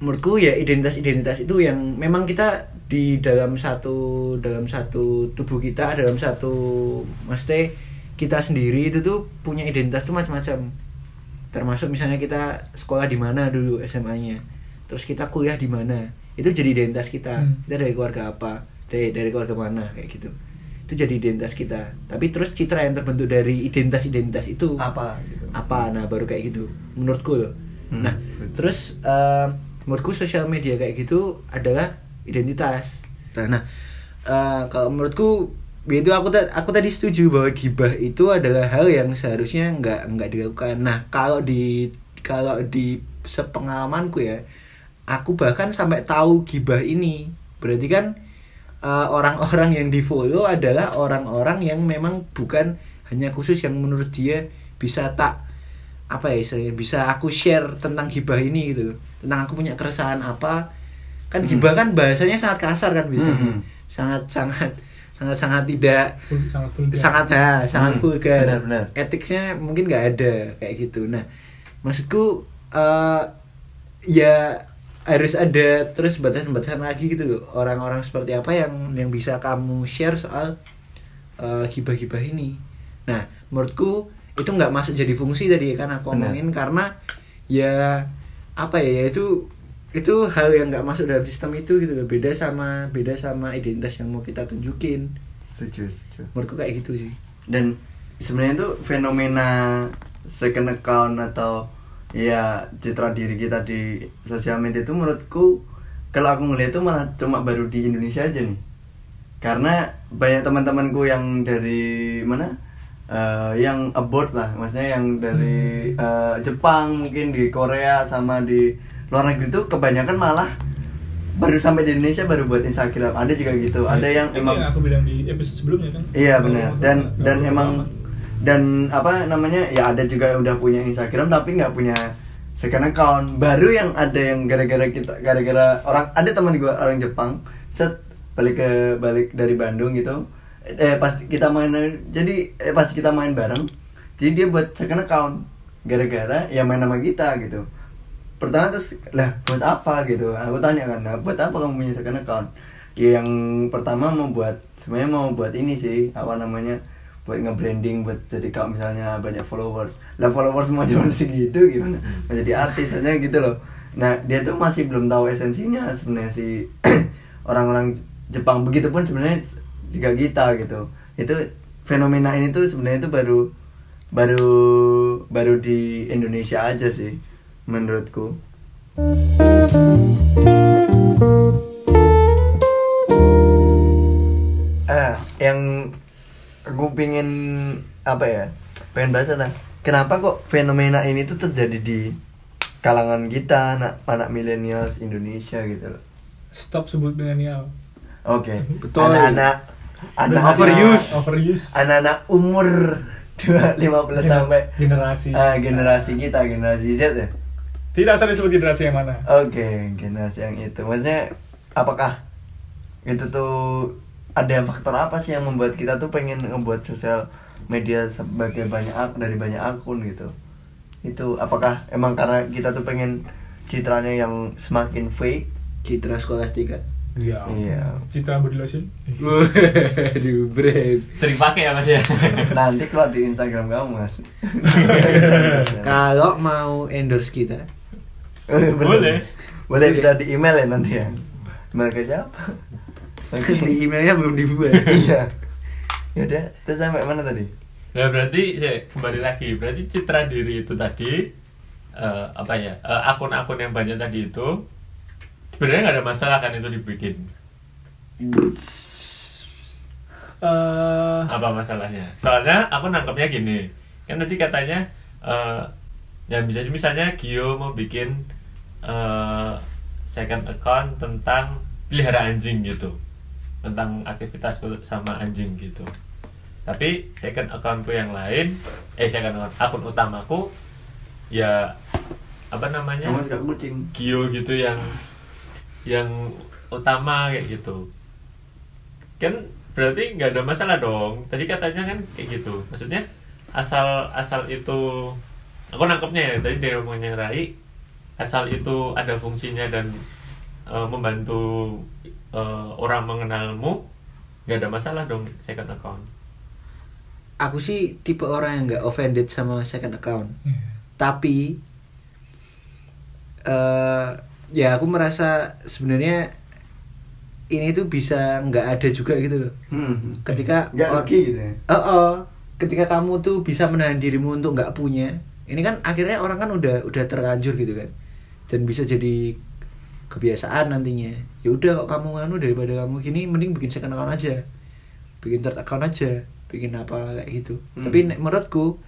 menurutku ya identitas identitas itu yang memang kita di dalam satu dalam satu tubuh kita dalam satu mesti kita sendiri itu tuh punya identitas tuh macam-macam termasuk misalnya kita sekolah di mana dulu SMA-nya terus kita kuliah di mana itu jadi identitas kita Hmm. kita dari keluarga apa dari dari keluarga mana kayak gitu. Itu jadi identitas kita. Tapi terus citra yang terbentuk dari identitas identitas itu apa gitu? apa? Nah baru kayak gitu menurutku loh. Hmm, nah betul. terus eh, menurutku sosial media kayak gitu adalah identitas. Nah, nah eh, kalau menurutku itu aku ta- aku tadi setuju bahwa gibah itu adalah hal yang seharusnya nggak nggak dilakukan. Nah kalau di kalau di sepengalamanku ya aku bahkan sampai tahu gibah ini. Berarti kan eh, orang-orang yang di follow adalah orang-orang yang memang bukan hanya khusus yang menurut dia bisa tak apa ya istilahnya, bisa aku share tentang gibah ini gitu tentang aku punya keresahan apa kan Hmm. gibah kan bahasanya sangat kasar kan biasanya Hmm. sangat sangat sangat sangat tidak sangat full sangat ya, sangat Hmm, vulgar benar-benar. etiknya mungkin nggak ada kayak gitu nah maksudku eh, ya harus ada terus batasan-batasan lagi gitu loh. Orang-orang seperti apa yang yang bisa kamu share soal eh, gibah-gibah ini. Nah menurutku itu nggak masuk jadi fungsi tadi kan aku Benar. ngomongin karena ya apa ya ya itu itu hal yang nggak masuk dalam sistem itu gitu loh. Beda sama beda sama identitas yang mau kita tunjukin. Setuju setuju. Menurutku kayak gitu sih. Dan sebenarnya itu fenomena second account atau ya citra diri kita di sosial media itu menurutku kalau aku ngeliat itu malah cuma baru di Indonesia aja nih. Karena banyak teman-temanku yang dari mana? Eh, yang abroad lah maksudnya yang dari eh, Jepang mungkin di Korea sama di luar negeri itu kebanyakan malah baru sampai di Indonesia baru buat Instagram. Ada juga gitu. Ada yang Itu emang yang aku bilang di episode sebelumnya kan. Iya benar. Dan dan emang dan apa namanya ya ada juga yang udah punya Instagram tapi nggak punya second account. Baru yang ada yang gara-gara kita gara-gara orang ada teman gua orang Jepang set balik ke balik dari Bandung gitu. Eh pas kita main jadi eh, pas kita main bareng jadi dia buat second account. Gara-gara ya main sama kita gitu. Pertama terus lah buat apa? gitu. Aku tanya kan nah, buat apa kamu punya second account? Ya yang pertama mau buat sebenarnya mau buat ini sih apa namanya buat nge-branding buat jadi kalau misalnya banyak followers. Lah followers mau cuma segitu gimana? Mau jadi artis aja gitu loh. Nah dia tuh masih belum tahu esensinya sebenarnya si orang-orang Jepang. Begitupun sebenarnya juga kita gitu. Itu fenomena ini tuh sebenarnya itu baru baru baru di Indonesia aja sih menurutku. Ah yang aku pingin apa ya pengen bahas lah kenapa kok fenomena ini tuh terjadi di kalangan kita anak anak milenials Indonesia gitu loh. Stop sebut milenial oke. Betul. anak-anak anak Overuse. overuse. Anak-anak umur dua lima belas sampai generasi. Ah, generasi kita generasi Z ya? Tidak usah disebut generasi yang mana. Oke, generasi yang itu. Maksudnya apakah itu tuh ada faktor apa sih yang membuat kita tuh pengen ngebuat sosial media sebagai banyak ak- dari banyak akun gitu? itu apakah emang karena kita tuh pengen citranya yang semakin fake Citra Skolastika. Iya. iya Citra body lotion. Waduh, brand. Sering pakai ya mas ya. nanti keluar di Instagram kamu mas Kalau mau endorse kita, Eh. Boleh. boleh bisa di email ya nanti ya email ke siapa di emailnya belum dibuat. iya. Ya udah terus sampai mana tadi? Nah berarti saya kembali lagi. Berarti citra diri itu tadi eh, apa ya eh, akun-akun yang banyak tadi itu sebenarnya nggak ada masalah kan itu dibikin? Eh, apa masalahnya? Soalnya aku nangkepnya gini. Kan tadi katanya eh ya bisa misalnya Gio mau bikin eh, second account tentang pelihara anjing gitu tentang aktivitasku sama anjing gitu. Tapi second accountku yang lain eh second account akun utamaku ya apa namanya? Kucing. Gio gitu yang yang utama kayak gitu. Kan berarti nggak ada masalah dong. Tadi katanya kan kayak gitu. Maksudnya asal asal itu aku nangkepnya ya tadi dari omongnya Rai asal itu ada fungsinya dan eh, membantu eh, orang mengenalmu nggak ada masalah dong second account Aku sih tipe orang yang nggak offended sama second account. iya. Tapi eh ya aku merasa sebenarnya ini tuh bisa nggak ada juga gitu loh. hmm. Ketika nggak or- rugi gitu ya Oh, oh. ketika kamu tuh bisa menahan dirimu untuk nggak punya, ini kan akhirnya orang kan udah udah terlanjur gitu kan, dan bisa jadi kebiasaan nantinya. Ya udah kok kamu anu daripada kamu gini, mending bikin second account aja, bikin third account aja, bikin apa kayak gitu. Hmm. Tapi menurutku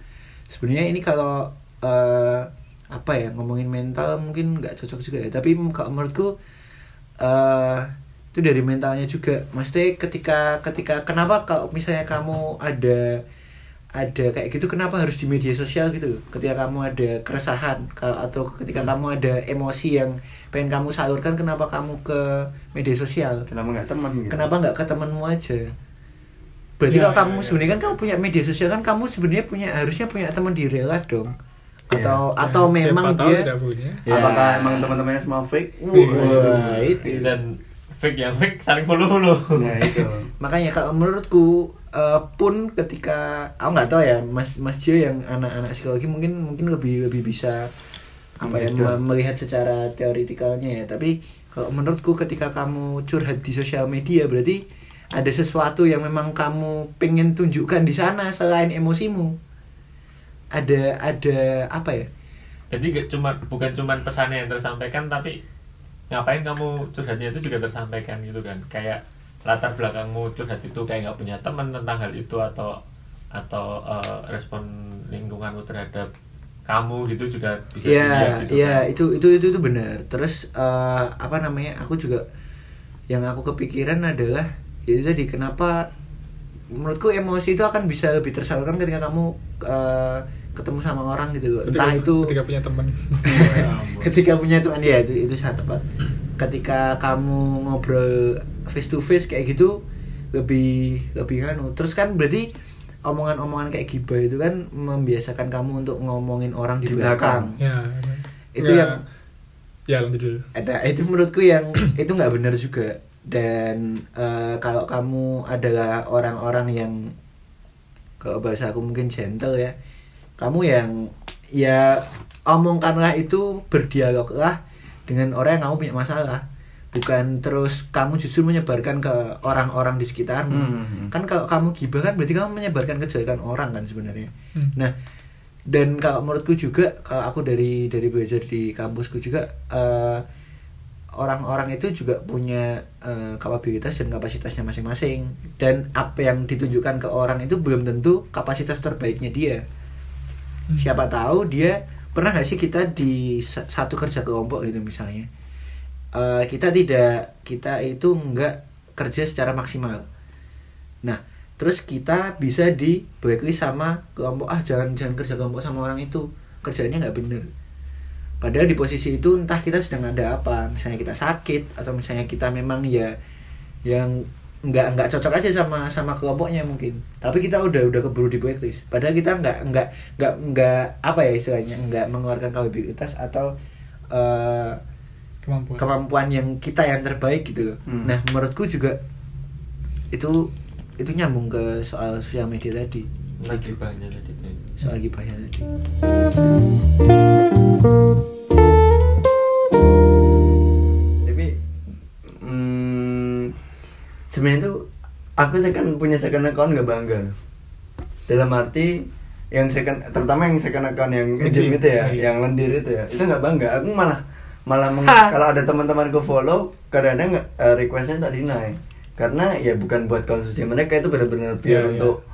sebenarnya ini kalau eh, apa ya ngomongin mental mungkin nggak cocok juga ya. Tapi kalau menurutku eh itu dari mentalnya juga. Maksudnya ketika ketika kenapa kalau misalnya kamu ada ada kayak gitu kenapa harus di media sosial gitu ketika kamu ada keresahan kalau atau ketika kamu ada emosi yang pengen kamu salurkan kenapa kamu ke media sosial? Kenapa nggak teman gitu? Kenapa nggak ke temanmu aja? Berarti Iya, kalau iya, kamu iya. sebenarnya kan kamu punya media sosial kan kamu sebenarnya punya harusnya punya teman di real life dong. Atau atau Siapa memang dia. Ya. apakah emang teman-temannya semua fake? Wah, itu. dan fake yang fake saling follow follow nah itu. Makanya kalau menurutku eh, pun ketika aku nggak tahu ya mas mas Jo yang anak-anak psikologi mungkin mungkin lebih lebih bisa apa ya me- melihat secara teoritikalnya ya. Tapi kalau menurutku ketika kamu curhat di sosial media berarti ada sesuatu yang memang kamu pengen tunjukkan di sana selain emosimu. Ada ada apa ya? Jadi gak cuma bukan cuma pesannya yang tersampaikan tapi ngapain kamu curhatnya itu juga tersampaikan gitu kan? Kayak latar belakangmu curhat itu kayak nggak punya teman tentang hal itu atau atau eh, respon lingkunganmu terhadap kamu gitu juga bisa Iya, dilihat gitu iya kan. itu itu itu itu benar. Terus eh, apa namanya? Aku juga yang aku kepikiran adalah itu tadi kenapa menurutku emosi itu akan bisa lebih tersalurkan ketika kamu eh, ketemu sama orang gitu loh. Entah Ketika- itu ketika punya teman. ketika punya teman ya itu itu sangat tepat. Ketika kamu ngobrol face to face kayak gitu lebih lebih anu. Terus kan berarti omongan-omongan kayak gibah itu kan membiasakan kamu untuk ngomongin orang di, Di belakang. belakang. ya. Itu Ya. yang Ya lanjut dulu. ada itu menurutku yang itu nggak benar juga dan eh, kalau kamu adalah orang-orang yang kalau bahasa aku mungkin gentle ya kamu yang ya omongkanlah itu berdialoglah dengan orang yang kamu punya masalah bukan terus kamu justru menyebarkan ke orang-orang di sekitarmu Hmm. kan kalau kamu gibah kan berarti kamu menyebarkan kejelekan orang kan sebenarnya Hmm. nah dan kalau menurutku juga kalau aku dari dari belajar di kampusku juga eh, orang-orang itu juga punya eh, kapabilitas dan kapasitasnya masing-masing dan apa yang ditunjukkan ke orang itu belum tentu kapasitas terbaiknya dia Hmm. siapa tahu dia pernah nggak sih kita di sa- satu kerja kelompok gitu misalnya Eh, kita tidak kita itu nggak kerja secara maksimal. Nah terus kita bisa di blacklist sama kelompok ah jangan jangan kerja kelompok sama orang itu. Kerjanya nggak bener. Padahal di posisi itu entah kita sedang ada apa misalnya kita sakit atau misalnya kita memang ya yang nggak nggak cocok aja sama sama kelompoknya mungkin. Tapi kita udah udah keburu di blacklist padahal kita nggak nggak nggak nggak apa ya istilahnya nggak mengeluarkan kapabilitas atau eh, kemampuan kemampuan yang kita yang terbaik gitu loh. Hmm. Nah, menurutku juga itu itu nyambung ke soal sosial media tadi. lagi banyak tadi tuh Soal gibahnya tadi. tapi hmm, sebenarnya tuh aku second punya second account nggak bangga dalam arti yang second terutama yang second account yang Nge-gym, itu ya iya. yang lendir itu ya itu nggak bangga aku malah malah meng- kalau ada teman-teman gue follow kadang-kadang uh, requestnya tak deny. Karena ya bukan buat konsumsi mereka itu benar-benar pure Iya, iya. untuk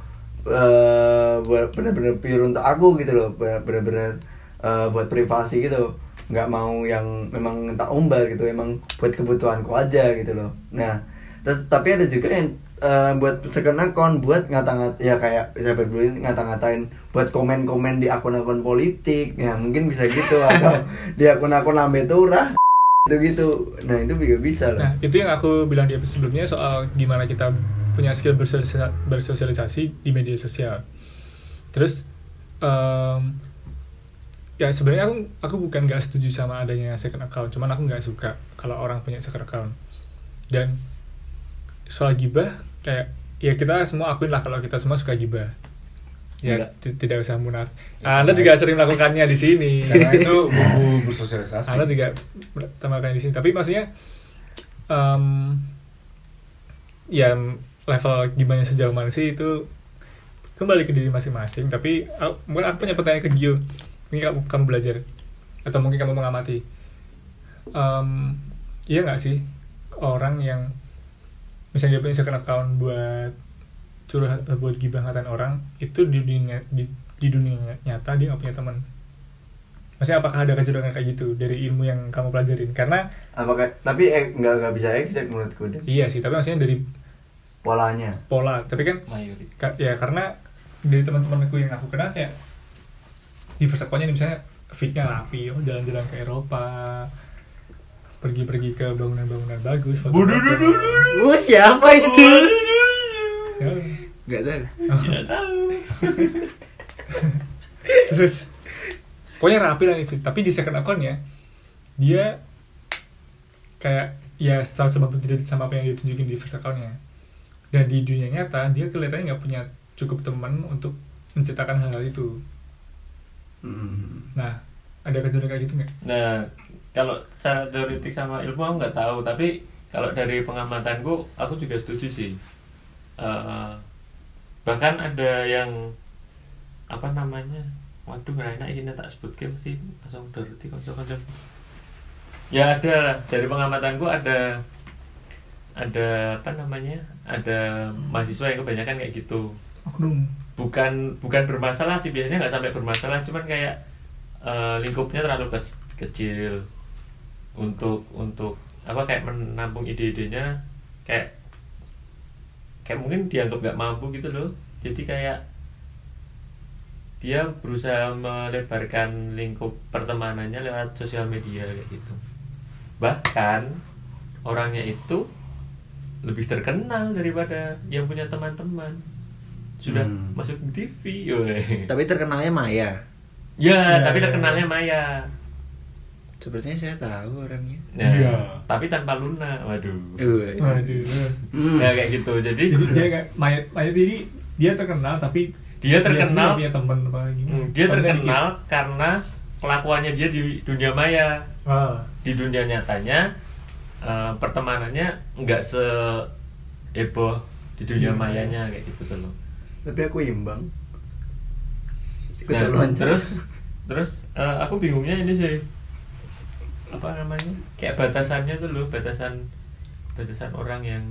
eh, buat benar-benar pure untuk aku gitu loh. Benar-benar eh, buat privasi gitu. Nggak mau yang memang tak umbal gitu emang buat kebutuhanku aja gitu loh. Nah terus tapi ada juga yang eh, buat second account buat ngata-ngat ya kayak saya berbully ngata-ngatain buat komen-komen di akun-akun politik ya mungkin bisa gitu atau di akun-akun lambe turah gitu gitu nah itu juga bisa loh Nah, itu yang aku bilang di episode sebelumnya soal gimana kita punya skill bersosialisasi, bersosialisasi di media sosial. Terus, em, ya sebenarnya aku aku bukan nggak setuju sama adanya second account, cuman aku nggak suka kalau orang punya second account. Dan soal gibah, kayak ya kita semua akuin lah kalau kita semua suka gibah. Ya tidak usah munaf. Ya, Anda baik. juga sering melakukannya di sini. Karena itu buku bersosialisasi. Anda juga tambahkan di sini. Tapi maksudnya em, ya level gimana sejauh mana sih itu kembali ke diri masing-masing. Tapi aku- mungkin aku punya pertanyaan ke Gio. Mungkin kamu, kamu belajar atau mungkin kamu mengamati. Em, iya nggak sih orang yang misalnya dia punya second account buat curhat buat gibah ngatain orang itu di dunia di, di dunia nyata dia nggak punya teman. Maksudnya apakah ada kecenderungan kayak gitu dari ilmu yang kamu pelajarin? Karena apakah tapi eh, nggak nggak bisa exact menurutku deh iya sih tapi maksudnya dari polanya. pola. Tapi kan mayoritas ka- ya karena dari teman-temanku yang aku kenal kayak di first account-nya misalnya fitnya rapi oh jalan-jalan ke Eropa pergi-pergi ke bangunan-bangunan bagus foto-foto. Oh, siapa itu? Ya, Enggak tahu. tidak tahu terus pokoknya rapi lah nih Fit. tapi di second account-nya dia kayak ya 190 derajat sama apa yang dia tunjukin di first account-nya dan di dunia nyata dia kelihatannya nggak punya cukup teman untuk menciptakan hal-hal itu Hmm. nah ada kecenderungan kayak gitu nggak Nah, kalau secara teoretik sama ilmu aku nggak tahu, tapi kalau dari pengamatanku, aku juga setuju sih. Eh, bahkan ada yang apa namanya, waduh nggak enak ini tak sebut game sih langsung doroti kocok-kocok. Ya ada dari pengamatanku ada ada apa namanya, ada mahasiswa yang kebanyakan kayak gitu oknum bukan bukan bermasalah sih biasanya nggak sampai bermasalah cuman kayak eh, lingkupnya terlalu ke- kecil untuk untuk apa kayak menampung ide-idenya kayak kayak mungkin dianggap nggak mampu gitu loh jadi kayak dia berusaha melebarkan lingkup pertemanannya lewat sosial media kayak gitu bahkan orangnya itu lebih terkenal daripada yang punya teman-teman sudah Hmm. masuk di TV weh. Tapi terkenalnya Maya. ya Ya, tapi ya, terkenalnya ya. Maya Sepertinya saya tahu orangnya. nah, Iya. tapi tanpa Luna waduh Uh, waduh Hmm. ya kayak gitu jadi jadi dia kayak mayat mayat ini dia terkenal tapi Dia terkenal- punya teman apa gimana Hmm, dia terkenal karena kelakuannya dia di dunia maya dikit. ah. di dunia nyatanya eh, pertemanannya nggak se heboh di dunia Iya. mayanya kayak gitu tuh loh tapi aku imbang Nah, terus terus eh, aku bingungnya ini sih apa namanya kayak batasannya tuh loh batasan batasan orang yang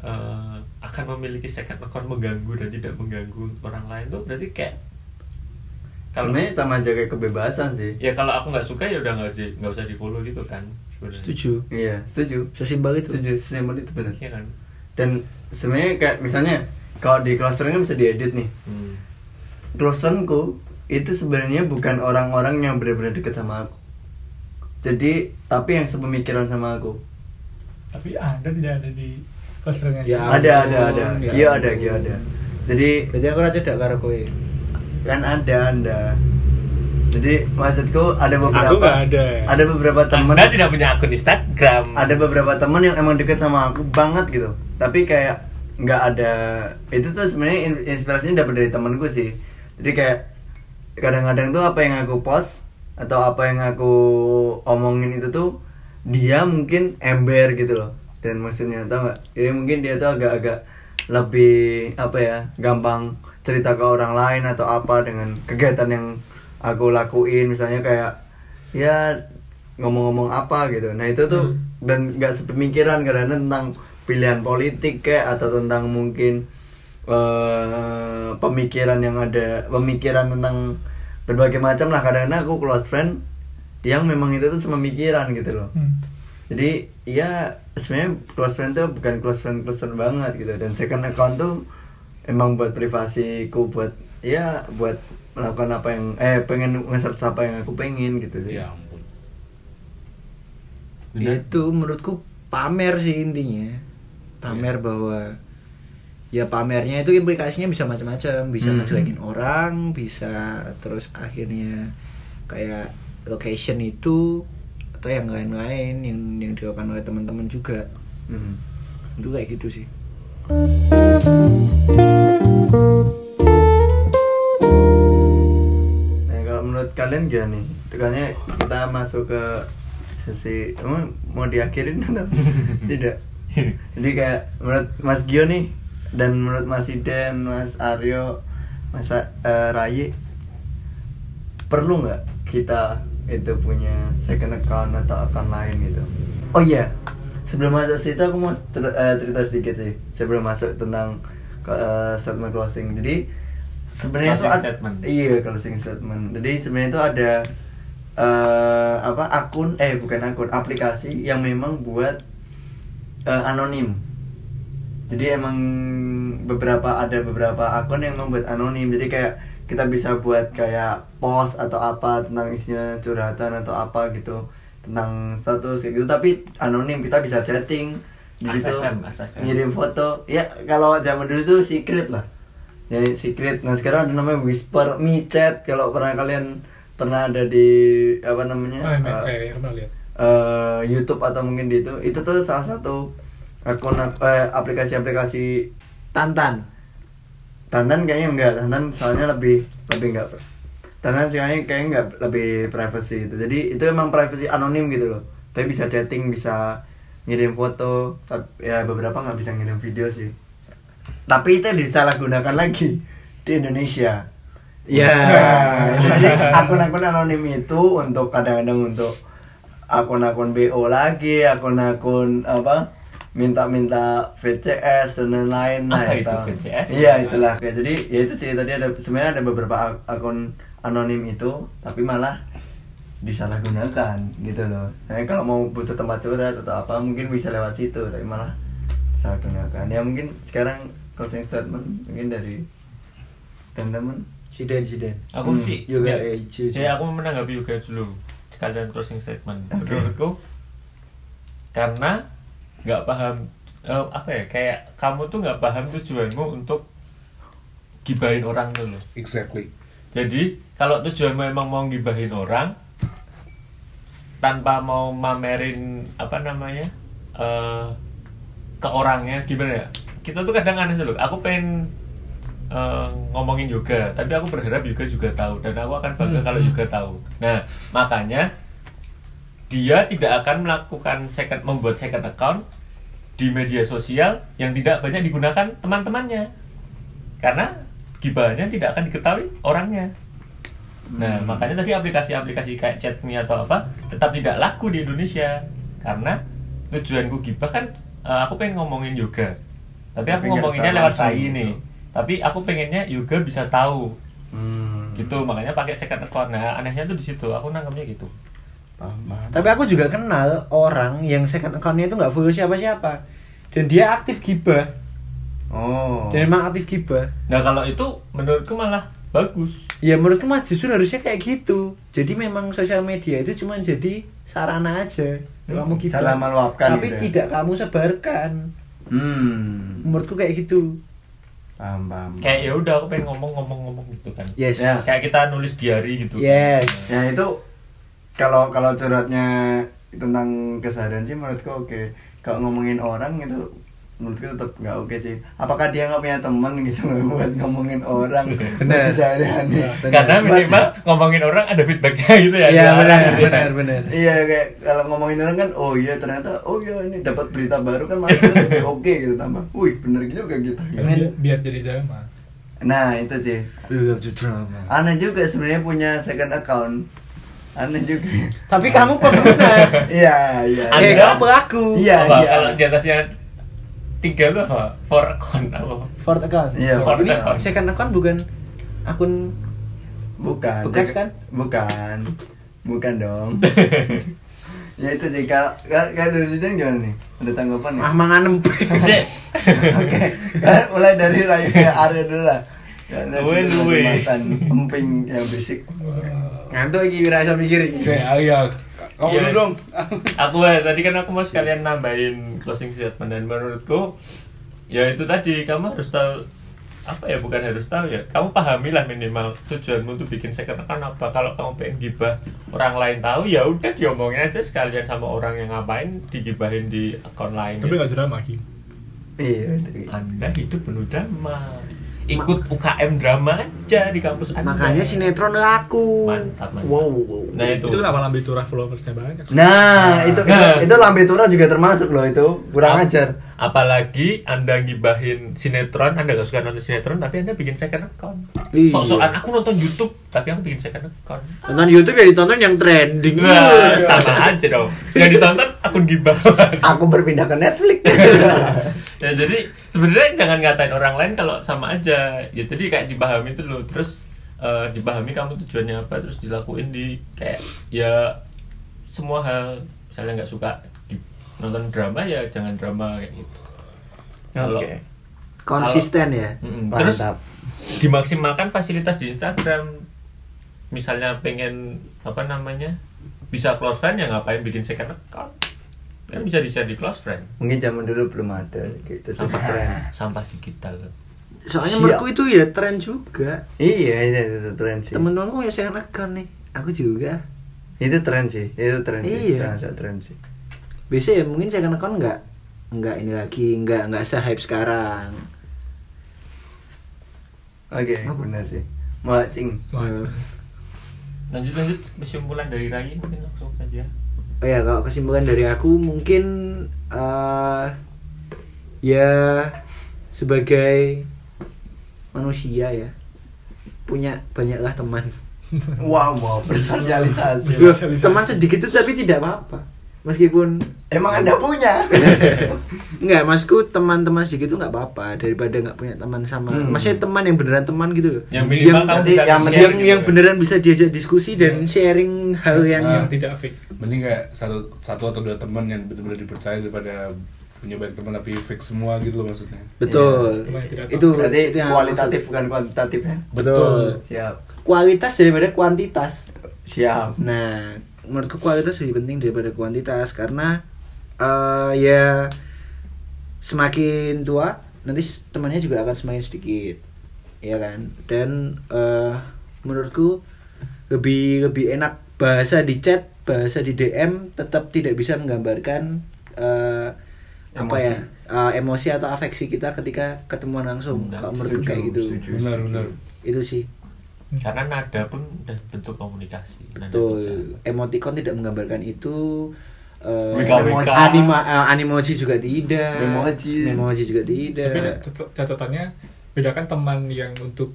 eh, akan memiliki second account mengganggu dan tidak mengganggu orang lain tuh berarti kayak kalau sebenarnya sama aja kayak kebebasan sih ya kalau aku nggak suka ya udah nggak di nggak usah di follow gitu kan sebenarnya. setuju. iya setuju Sesimpel itu. setuju sesimpel itu benar Iya kan dan sebenarnya kayak misalnya kalau di clustering kan bisa diedit nih hmm. clusteringku itu sebenarnya bukan orang-orang yang benar-benar dekat sama aku jadi tapi yang sepemikiran sama aku tapi anda tidak ada di posternya Ya. ada ada ada ampun, ya Gio ada. Gio ada jadi Berarti aku ora cedak karo kowe. kan ada anda jadi maksudku ada beberapa Aku nggak ada. ada beberapa teman Anda tidak punya akun Instagram. ada beberapa teman yang emang deket sama aku banget gitu tapi kayak nggak ada itu tuh sebenarnya in- inspirasinya dapat dari temanku sih jadi kayak kadang-kadang tuh apa yang aku post atau apa yang aku omongin itu tuh dia mungkin ember gitu loh. Dan maksudnya tau nggak? Jadi mungkin dia tuh agak-agak lebih apa ya gampang cerita ke orang lain atau apa dengan kegiatan yang aku lakuin. Misalnya kayak ya ngomong-ngomong apa gitu. Nah itu tuh Hmm. dan nggak sepemikiran karena tentang pilihan politik kayak atau tentang mungkin eh, pemikiran yang ada pemikiran tentang berbagai macam lah kadang-kadang aku close friend yang memang itu tuh sememikiran gitu loh Hmm. jadi ya sebenarnya close friend tuh bukan close friend close friend banget gitu dan second account tuh emang buat privasiku buat ya buat melakukan apa yang eh pengen nge-search apa yang aku pengen gitu sih Ya ampun. Ya itu menurutku pamer sih intinya. Pamer bahwa ya pamernya itu implikasinya bisa macam-macam, bisa Hmm. ngejelekin orang, bisa terus akhirnya kayak location itu atau yang lain-lain yang yang dilakukan oleh teman-teman juga. Hmm. Itu kayak gitu sih. Nah, kalau menurut kalian gimana nih? Tekannya kita masuk ke sesi emang mau diakhirin atau tidak? Jadi kayak menurut Mas Gio nih dan menurut Mas Iden, Mas Aryo, Mas eh, Rai perlu nggak kita itu punya second account atau account lain gitu? Oh iya, sebelum masuk situ aku mau eh, cerita sedikit sih sebelum masuk tentang eh, statement closing. Jadi sebenarnya ad- statement. iya closing statement. Jadi sebenarnya itu ada eh, apa akun eh bukan akun aplikasi yang memang buat eh, anonim. Jadi emang beberapa ada beberapa akun yang membuat anonim. Jadi kayak kita bisa buat kayak post atau apa tentang isinya curhatan atau apa gitu. Tentang status kayak gitu. Tapi anonim kita bisa chatting di situ ASFM, ASFM. ngirim foto. Ya kalau zaman dulu tuh secret lah. Ya secret. Nah sekarang ada namanya whisper me chat. Kalau pernah kalian pernah ada di apa namanya Oh, emang, eh, lihat. eh, YouTube atau mungkin di itu. Itu tuh salah satu akun eh, aplikasi-aplikasi Tantan. Tantan kayaknya enggak. Tantan soalnya lebih lebih enggak Tantan sekarang kayaknya enggak lebih privacy itu jadi itu emang privacy anonim gitu loh. Tapi bisa chatting bisa ngirim foto tap- ya beberapa nggak bisa ngirim video sih. Tapi itu disalahgunakan lagi di Indonesia. Ya. Nah, jadi akun-akun anonim itu untuk kadang-kadang untuk akun-akun BO lagi, akun-akun apa minta-minta VCS dan lain-lain Apa nah, itu VCS? Iya itulah kayak jadi ya itu sih tadi ada sebenarnya ada beberapa ak- akun anonim itu tapi malah disalahgunakan gitu loh. Nah, kalau mau butuh tempat curhat atau apa mungkin bisa lewat situ tapi malah disalahgunakan. Ya mungkin sekarang closing statement mungkin dari teman-teman. Siden siden. Aku Hmm, sih yoga ya, sih. ya aku menanggapi yoga dulu sekalian closing statement Oke. menurutku karena nggak paham. Eh, apa ya? Kayak kamu tuh nggak paham tujuanmu untuk gibahin orang tuh loh. Exactly. jadi kalau tujuanmu emang mau gibahin orang tanpa mau mamerin apa namanya eh, ke orangnya gimana ya? Kita tuh kadang aneh dulu aku pengen eh, ngomongin yoga tapi aku berharap yoga juga tahu dan aku akan bangga Hmm, kalau hmm. yoga tahu. Nah makanya dia tidak akan melakukan second membuat second account di media sosial yang tidak banyak digunakan teman-temannya karena gibahnya tidak akan diketahui orangnya Nah, Hmm. makanya tadi aplikasi-aplikasi kayak chatme atau apa tetap tidak laku di Indonesia karena tujuanku gibah kan eh, aku pengen ngomongin yoga. Tapi, Tapi aku ngomonginnya lewat saya gitu. nih. Tapi aku pengennya yoga bisa tahu Hmm. gitu, makanya pakai second account. Nah, anehnya tuh di situ. Aku nangkepnya gitu. Paham, paham. Tapi aku juga kenal orang yang second account-nya itu nggak follow siapa-siapa. Dan dia aktif gibah. Oh. Dan emang aktif gibah. Nah, kalau itu menurutku malah bagus. Ya menurutku mah justru harusnya kayak gitu. Jadi memang sosial media itu cuma jadi sarana aja. Hmm, kamu gibah. salah meluapkan Tapi gitu ya. tidak kamu sebarkan. Hmm. menurutku kayak gitu Paham, paham. kayak ya udah aku pengen ngomong-ngomong-ngomong gitu kan yes Ya. kayak kita nulis diary gitu Yes. Ya itu kalau kalau curhatnya tentang keseharian sih menurutku oke. Kalau ngomongin orang itu menurutku tetap nggak oke sih. Apakah dia nggak punya teman gitu buat ngomongin orang Benar. kesehariannya? karena minimal ngomongin orang ada feedbacknya gitu ya Iya benar gitu ya. benar benar. Iya kayak kalau ngomongin orang kan oh iya ternyata oh iya ini dapat berita baru kan malah lebih oke gitu tambah. Wih bener juga gitu. Karena biar, biar jadi drama Nah itu sih. Iya drama. Aneh juga sebenarnya punya second account. Aneh juga. Tapi kamu pengguna. Iya iya. Anda- Eh kamu pelaku. Iya, iya. kalau di atasnya tiga tuh apa for account apa Ford account. Iya, Ini account. second account bukan akun Bukan. Bekas kan? Bukan. Bukan dong. ya itu sih kalau dari sini gimana nih? Ada tanggapan ya? ah mangan. Oke. Kan mulai dari Rayu ke Arya dulu lah. Luwe, sudah luwe. emping yang berisik. Ngantuk iki wirasa mikir iki. Saya ayah. Kamu Yes. dulu dong. aku eh, tadi kan aku mau sekalian nambahin closing statement dan menurutku ya itu tadi kamu harus tahu apa ya bukan harus tahu ya kamu pahamilah minimal tujuanmu tuh bikin second account apa kalau kamu pengen gibah orang lain tahu ya udah diomongin aja sekalian sama orang yang ngapain digibahin di akun lain tapi nggak drama Ki Iya, itu. anda hidup penuh drama ikut UKM drama aja di kampus anda Makanya sinetron laku. mantap mantap Wow. wow. nah itu, itu kenapa lambe turah followersnya banyak Nah, itu Nah. itu, itu lambe tura juga termasuk loh itu. Kurang Ap- ajar. Apalagi anda gibahin sinetron, anda gak suka nonton sinetron, tapi anda bikin second account. Iya. Sok-sokan aku nonton YouTube, tapi aku bikin second account. Nonton YouTube ya ditonton yang trending. Wah, sama aja dong. Yang ditonton akun gibah. Aku berpindah ke Netflix. ya jadi sebenarnya jangan ngatain orang lain kalau sama aja. Ya tadi kayak dipahami itu loh. Terus eh, dipahami kamu tujuannya apa, terus dilakuin di kayak ya semua hal. Misalnya nggak suka nonton drama ya jangan drama kayak gitu. Kalau- Oke. Konsisten ya. Mm-mm. Terus dimaksimalkan fasilitas di Instagram. Misalnya pengen apa namanya bisa close friend ya ngapain bikin second account? Kan bisa di share di close friend. Mungkin zaman dulu belum ada gitu Sampah keren. sampah digital. Soalnya Siap. menurutku itu ya tren juga. Iya, itu, itu tren sih. Temen-temenku ya second account nih. Aku juga. Itu tren sih. Itu tren sih. Iya. Termasuk tren sih. Biasa ya mungkin second account nggak nggak ini lagi nggak nggak se hype sekarang. Oke, Apa? benar sih. Macing. Wah, Eh, Lanjut lanjut kesimpulan dari Rai mungkin langsung aja. Oh ya kalau kesimpulan dari aku mungkin eh ya sebagai manusia ya punya banyaklah teman. Wow, mau bersosialisasi. Teman sedikit itu tapi tidak apa-apa. Meskipun Emang Anda punya? Enggak, masku teman-teman sedikit itu nggak apa-apa daripada nggak punya teman sama. Hmm. Maksudnya teman yang beneran teman gitu loh. Yang minimal kamu nanti bisa yang yang gitu yang ya. beneran bisa diajak diskusi dan sharing hal yang yang tidak fake Mending kayak satu satu atau dua teman yang benar-benar dipercaya daripada punya banyak teman tapi fake semua gitu loh maksudnya. betul. Yang tidak itu Berarti itu yang kualitatif maksud. bukan kuantitatif ya? Betul. Siap. Kualitas daripada kuantitas. Siap. Nah, menurutku kualitas lebih penting daripada kuantitas karena eh ya semakin tua nanti temannya juga akan semakin sedikit, ya kan? Dan eh menurutku lebih lebih enak bahasa di chat, bahasa di DM tetap tidak bisa menggambarkan eh apa Emosi. ya eh, emosi atau afeksi kita ketika ketemuan langsung. Benar, Kalau menurutku setuju, kayak gitu. setuju. Benar benar. Itu sih. Karena nada pun udah bentuk komunikasi. Betul. Emoticon tidak menggambarkan itu. Eh, WKWK. anima, eh, animoji juga tidak. Memoji. Memoji juga tidak. tapi cat- catatannya bedakan teman yang untuk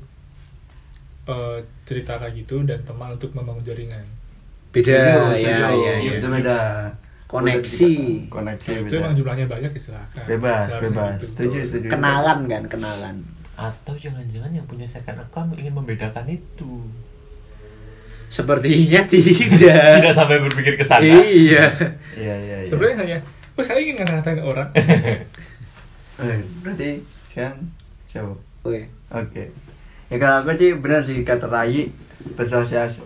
eh, cerita kayak gitu dan teman untuk membangun jaringan beda Setuju, ya, setuju. ya, ya. Itu beda. Koneksi. Koneksi Kalau itu beda. emang jumlahnya banyak ya silakan Bebas, Seharusnya bebas. gitu. Setuju, setuju. Kenalan kan, kenalan. Atau jangan-jangan yang punya second account ingin membedakan itu. Sepertinya tidak. Tidak sampai berpikir ke sana. Iya. Iya, iya, iya. sebenarnya hanya oh saya ingin ngatain orang Eh, berarti sekarang siapa? Oke. Oke. Ya kalau aku sih benar sih kata Rai bersosialisasi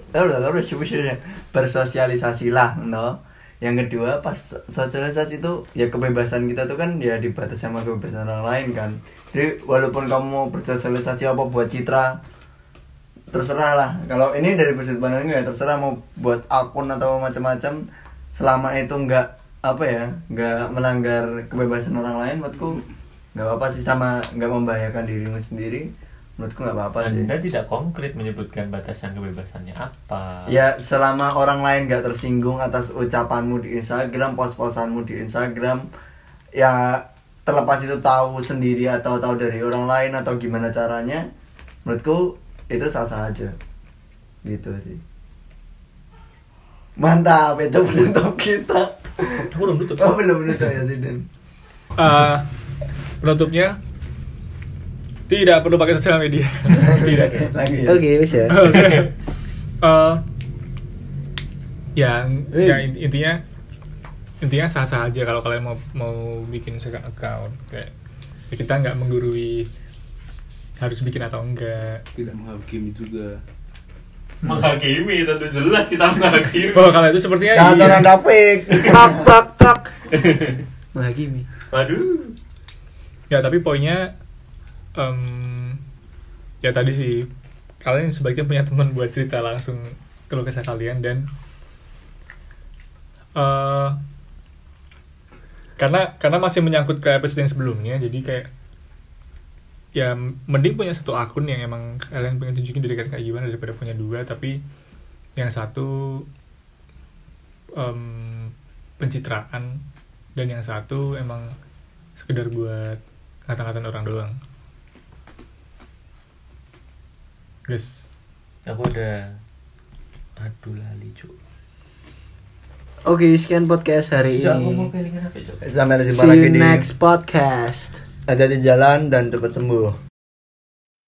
bersosialisasilah, no. yang kedua pas sosialisasi itu ya kebebasan kita tuh kan ya dibatasi sama kebebasan orang lain kan jadi walaupun kamu mau bersosialisasi apa buat citra terserah lah. Kalau ini dari sudut pandang ya terserah mau buat akun atau macam-macam. Selama itu nggak apa ya nggak melanggar kebebasan orang lain menurutku nggak apa-apa sih sama nggak membahayakan dirimu sendiri. Menurutku nggak apa-apa sih. Anda tidak konkret menyebutkan batasan kebebasannya apa. Ya selama orang lain gak tersinggung atas ucapanmu di Instagram, pos-posanmu di Instagram, ya terlepas itu tahu sendiri atau tahu dari orang lain atau gimana caranya, menurutku itu sah-sah aja. Gitu sih. Mantap, itu penutup kita. Aku belum tutup. Oh, belum menutup ya Zidane. Eh, penutupnya tidak perlu pakai sosial media. tidak. Lagi ya. Oke, wis ya. Oke. Eh, ya, Eh. ya in- intinya intinya sah sah aja kalau kalian mau mau bikin second account kayak ya kita nggak menggurui harus bikin atau enggak. tidak menghakimi juga Menghakimi tentu jelas kita menghakimi. Oh kalau itu sepertinya Jangan iya. jangan dapik. tak tak tak. Menghakimi. Waduh. Ya tapi poinnya em, ya tadi sih kalian sebaiknya punya teman buat cerita langsung keluh kesah kalian dan eh karena karena masih menyangkut ke episode yang sebelumnya jadi kayak ya mending punya satu akun yang emang kalian pengen tunjukin diri kalian kayak gimana daripada punya dua tapi yang satu em, pencitraan dan yang satu emang sekedar buat ngata-ngatain orang doang guys Aku udah aduh lali cu. Oke, sekian podcast hari Sejak aku mau ini. Sampai jumpa See lagi you di next podcast. Hati-hati jalan dan cepat sembuh.